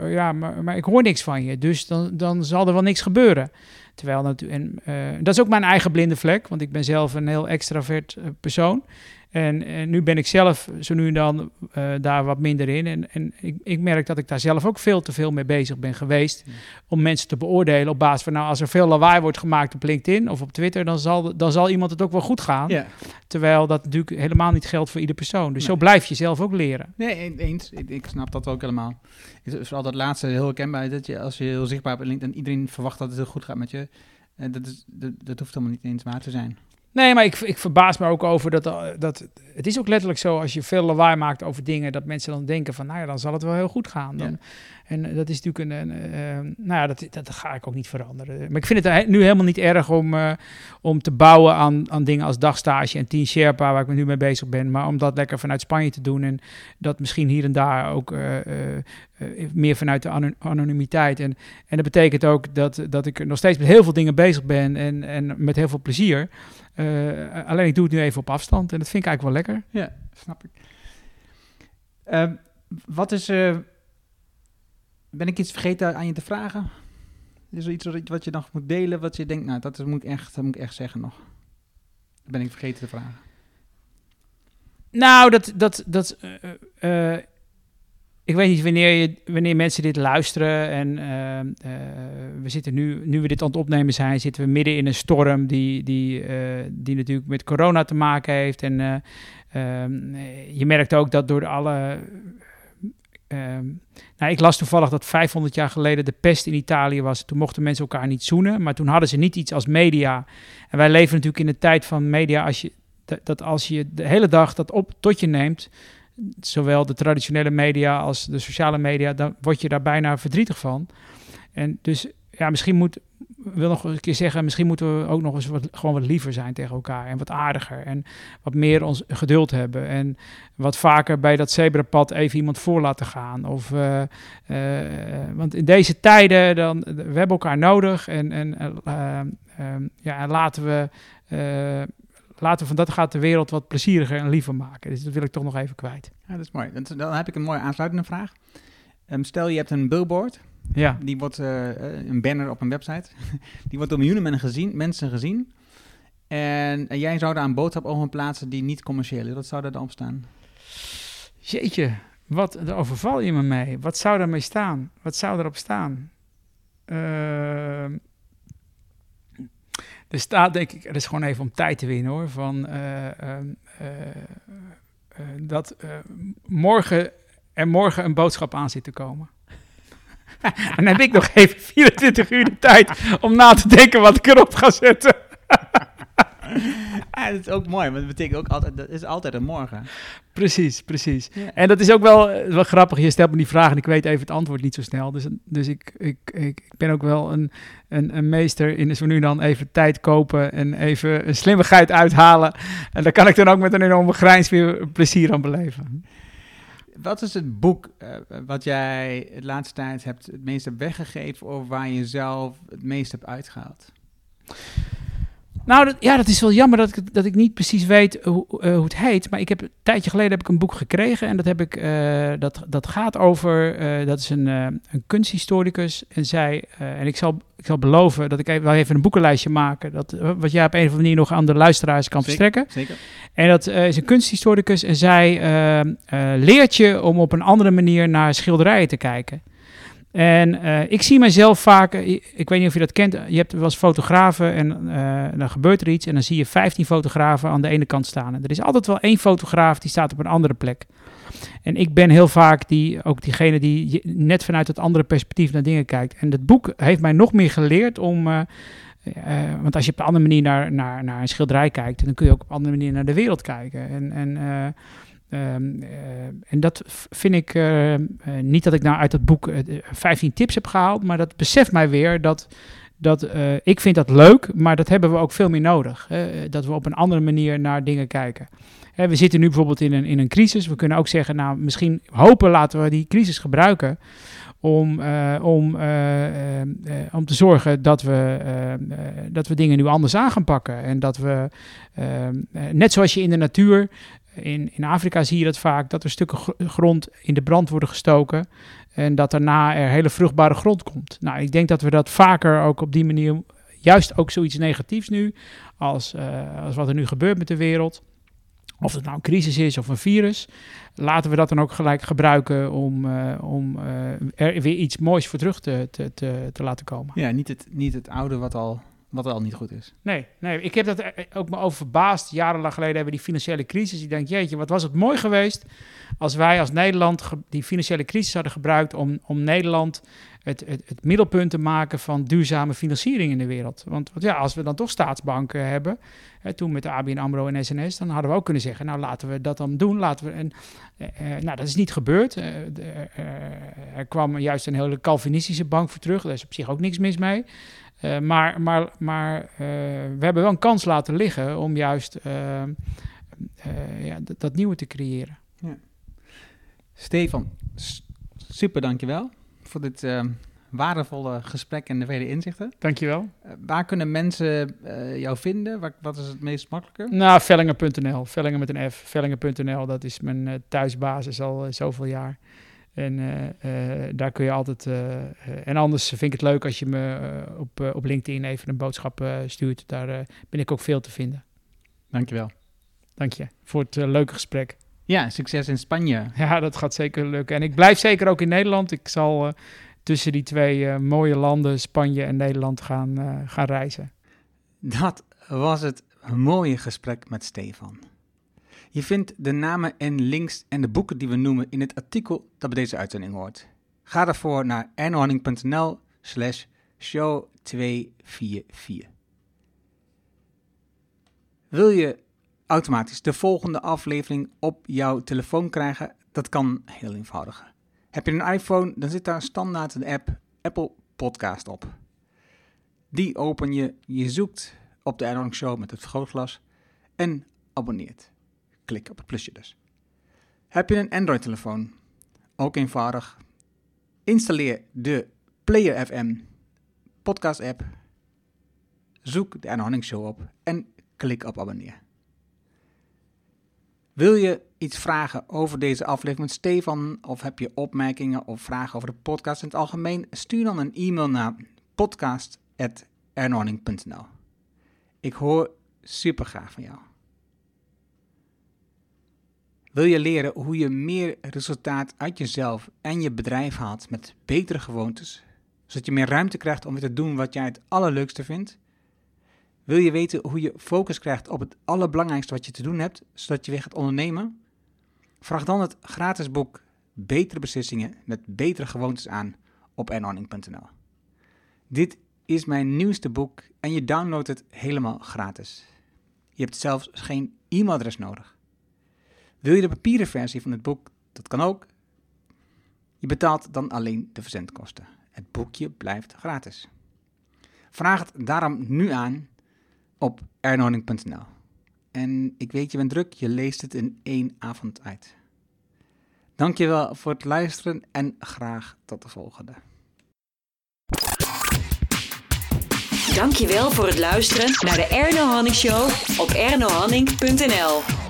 ja, maar, maar ik hoor niks van je, dus dan, dan zal er wel niks gebeuren. Terwijl natuurlijk, en dat is ook mijn eigen blinde vlek, want ik ben zelf een heel extravert persoon. En, en, nu ben ik zelf zo nu en dan uh, daar wat minder in. En, en ik, ik, merk dat ik daar zelf ook veel te veel mee bezig ben geweest. Ja. Om mensen te beoordelen op basis van, nou, als er veel lawaai wordt gemaakt op LinkedIn of op Twitter, dan zal, dan zal iemand het ook wel goed gaan. Ja. Terwijl dat natuurlijk helemaal niet geldt voor ieder persoon. Dus nee. zo blijf je zelf ook leren. Nee, eens. Ik, ik snap dat ook helemaal. Het is vooral dat laatste heel herkenbaar. Dat je, als je heel zichtbaar bent op LinkedIn, iedereen verwacht dat het heel goed gaat met je. En dat, is, dat, dat hoeft helemaal niet eens waar te zijn. Nee, maar ik, ik verbaas me ook over dat, dat... Het is ook letterlijk zo, als je veel lawaai maakt over dingen... dat mensen dan denken van, nou ja, dan zal het wel heel goed gaan. Dan, ja. En dat is natuurlijk een... een uh, nou ja, dat, dat ga ik ook niet veranderen. Maar ik vind het nu helemaal niet erg om, uh, om te bouwen aan, aan dingen als dagstage en Team Sherpa... waar ik me nu mee bezig ben. Maar om dat lekker vanuit Spanje te doen... en dat misschien hier en daar ook uh, meer vanuit de anonimiteit. En, en dat betekent ook dat, dat ik nog steeds met heel veel dingen bezig ben... en, en met heel veel plezier... Uh, alleen ik doe het nu even op afstand en dat vind ik eigenlijk wel lekker. Ja, snap ik. Uh, wat is. Uh, ben ik iets vergeten aan je te vragen? Is er iets wat je nog moet delen, wat je denkt, nou, dat moet ik echt, dat moet ik echt zeggen nog? Ben ik vergeten te vragen? Nou, dat. dat, dat ik weet niet wanneer, je, wanneer mensen dit luisteren. En uh, uh, we zitten nu, nu we dit aan het opnemen zijn, zitten we midden in een storm die, die, uh, die natuurlijk met corona te maken heeft. En ehm, je merkt ook dat door alle. Ehm, nou, ik las toevallig dat 500 jaar geleden de pest in Italië was. Toen mochten mensen elkaar niet zoenen, maar toen hadden ze niet iets als media. En wij leven natuurlijk in de tijd van media. Als je, dat als je de hele dag dat op tot je neemt zowel de traditionele media als de sociale media, dan word je daar bijna verdrietig van. En dus ja, misschien moet, wil nog een keer zeggen, misschien moeten we ook nog eens wat, gewoon wat liever zijn tegen elkaar. En wat aardiger. En wat meer ons geduld hebben. En wat vaker bij dat zebrapad even iemand voor laten gaan. Of, uh, want in deze tijden, dan, we hebben elkaar nodig. En, en ja, laten we laten we van dat gaat de wereld wat plezieriger en liever maken. Dus dat wil ik toch nog even kwijt. Ja, dat is mooi. Dan heb ik een mooie aansluitende vraag. Um, stel je hebt een billboard. Ja. Die wordt uh, een banner op een website. die wordt door miljoenen mensen gezien. Mensen gezien. En, en, jij zou daar een boodschap over plaatsen die niet commercieel is. Wat zou daar dan op staan? Jeetje, wat, daar overval je me mee. Wat zou daarmee staan? Wat zou erop staan? Uh, er staat denk ik, het is gewoon even om tijd te winnen hoor, van uh, uh, dat morgen er morgen een boodschap aan zit te komen. en dan heb ik nog even 24 uur de tijd om na te denken wat ik erop ga zetten. ja, dat is ook mooi, want dat betekent ook altijd, dat is altijd een morgen. Precies, precies. En dat is ook wel, eh, wel grappig. Je stelt me die vraag en ik weet even het antwoord niet zo snel. Dus, dus ik, ik, ik, ben ook wel een, een, een meester in zo nu dan even tijd kopen en even een slimmigheid uithalen. En daar kan ik dan ook met een enorme grijns weer plezier aan beleven. Wat is het boek uh, wat jij de laatste tijd hebt het meest hebt weggegeven of waar je zelf het meest hebt uitgehaald? Nou, dat, ja, dat is wel jammer dat ik, dat ik niet precies weet hoe, uh, hoe het heet. Maar ik heb, een tijdje geleden heb ik een boek gekregen. En dat, heb ik, uh, dat, dat gaat over, uh, dat is een, een kunsthistoricus. En zij, en ik zal, ik zal beloven dat ik even, wel even een boekenlijstje maken. Dat, wat jij op een of andere manier nog aan de luisteraars kan zeker, verstrekken. Zeker. En dat is een kunsthistoricus. En zij leert je om op een andere manier naar schilderijen te kijken. En uh, ik zie mezelf vaak, ik weet niet of je dat kent, je hebt wel fotografen en dan gebeurt er iets en dan zie je 15 fotografen aan de ene kant staan. En er is altijd wel één fotograaf die staat op een andere plek. En ik ben heel vaak die, ook diegene die net vanuit het andere perspectief naar dingen kijkt. En het boek heeft mij nog meer geleerd om, want als je op een andere manier naar, naar, naar een schilderij kijkt, dan kun je ook op een andere manier naar de wereld kijken. En, en Um, uh, en dat vind ik uh, uh, niet dat ik nou uit dat boek 15 tips heb gehaald, maar dat beseft mij weer dat, dat ik vind dat leuk, maar dat hebben we ook veel meer nodig. dat we op een andere manier naar dingen kijken. we zitten nu bijvoorbeeld in een, in een crisis. We kunnen ook zeggen, nou misschien hopen laten we die crisis gebruiken om, om, om te zorgen dat we, dat we dingen nu anders aan gaan pakken. En dat we, net zoals je in de natuur in, in Afrika zie je dat vaak, dat er stukken grond in de brand worden gestoken en dat daarna er hele vruchtbare grond komt. Nou, ik denk dat we dat vaker ook op die manier, juist ook zoiets negatiefs nu, als, uh, als wat er nu gebeurt met de wereld, of het nou een crisis is of een virus, laten we dat dan ook gelijk gebruiken om, uh, om uh, er weer iets moois voor terug te, te, te, te laten komen. Ja, niet het, niet het oude wat al wat al niet goed is. Nee, nee, ik heb dat ook me over verbaasd. Jarenlang geleden hebben we die financiële crisis. Ik denk, jeetje, wat was het mooi geweest als wij als Nederland die financiële crisis hadden gebruikt om, om Nederland het, het, het, middelpunt te maken van duurzame financiering in de wereld. Want, want ja, als we dan toch staatsbanken hebben, hè, toen met de ABN AMRO en SNS, dan hadden we ook kunnen zeggen, nou laten we dat dan doen. Laten we, en, eh, eh nou, dat is niet gebeurd. Eh, eh, er kwam juist een hele Calvinistische bank voor terug. Daar is op zich ook niks mis mee. Uh, maar maar, maar uh, we hebben wel een kans laten liggen om juist uh, ja, dat nieuwe te creëren. Ja. Stefan, super dankjewel voor dit waardevolle gesprek en de vele inzichten. Dankjewel. waar kunnen mensen jou vinden? Waar, wat is het meest makkelijke? Nou, Vellinger.nl. Vellinger met een F. Vellinger.nl, dat is mijn thuisbasis al zoveel jaar. En uh, uh, daar kun je altijd. Uh, en anders vind ik het leuk als je me op, op LinkedIn even een boodschap stuurt. Daar ben ik ook veel te vinden. Dankjewel. Dank je voor het leuke gesprek. Ja, succes in Spanje. Ja, dat gaat zeker lukken. En ik blijf zeker ook in Nederland. Ik zal tussen die twee mooie landen, Spanje en Nederland, gaan, gaan reizen. Dat was het mooie gesprek met Stefan. Je vindt de namen en links en de boeken die we noemen in het artikel dat bij deze uitzending hoort. Ga daarvoor naar ernohanning.nl slash show 244. Wil je automatisch de volgende aflevering op jouw telefoon krijgen? Dat kan heel eenvoudig. Heb je een iPhone, dan zit daar standaard de app Apple Podcast op. Die open je, je zoekt op de Erno Show met het vergrootglas en abonneert. Klik op het plusje dus. Heb je een Android-telefoon? Ook eenvoudig. Installeer de Player FM podcast app. Zoek de Erno Show op en klik op abonneer. Wil je iets vragen over deze aflevering met Stefan? Of heb je opmerkingen of vragen over de podcast in het algemeen? Stuur dan een e-mail naar podcast.ernhorning.nl Ik hoor super graag van jou. Wil je leren hoe je meer resultaat uit jezelf en je bedrijf haalt met betere gewoontes, zodat je meer ruimte krijgt om weer te doen wat jij het allerleukste vindt? Wil je weten hoe je focus krijgt op het allerbelangrijkste wat je te doen hebt, zodat je weer gaat ondernemen? Vraag dan het gratis boek Betere Beslissingen met Betere Gewoontes aan op earnorning.nl. Dit is mijn nieuwste boek en je downloadt het helemaal gratis. Je hebt zelfs geen e-mailadres nodig. Wil je de papieren versie van het boek? Dat kan ook. Je betaalt dan alleen de verzendkosten. Het boekje blijft gratis. Vraag het daarom nu aan op ernoning.nl. En ik weet, je bent druk, je leest het in één avond uit. Dankjewel voor het luisteren en graag tot de volgende. Dankjewel voor het luisteren naar de Erno Hanning Show op ernohanning.nl.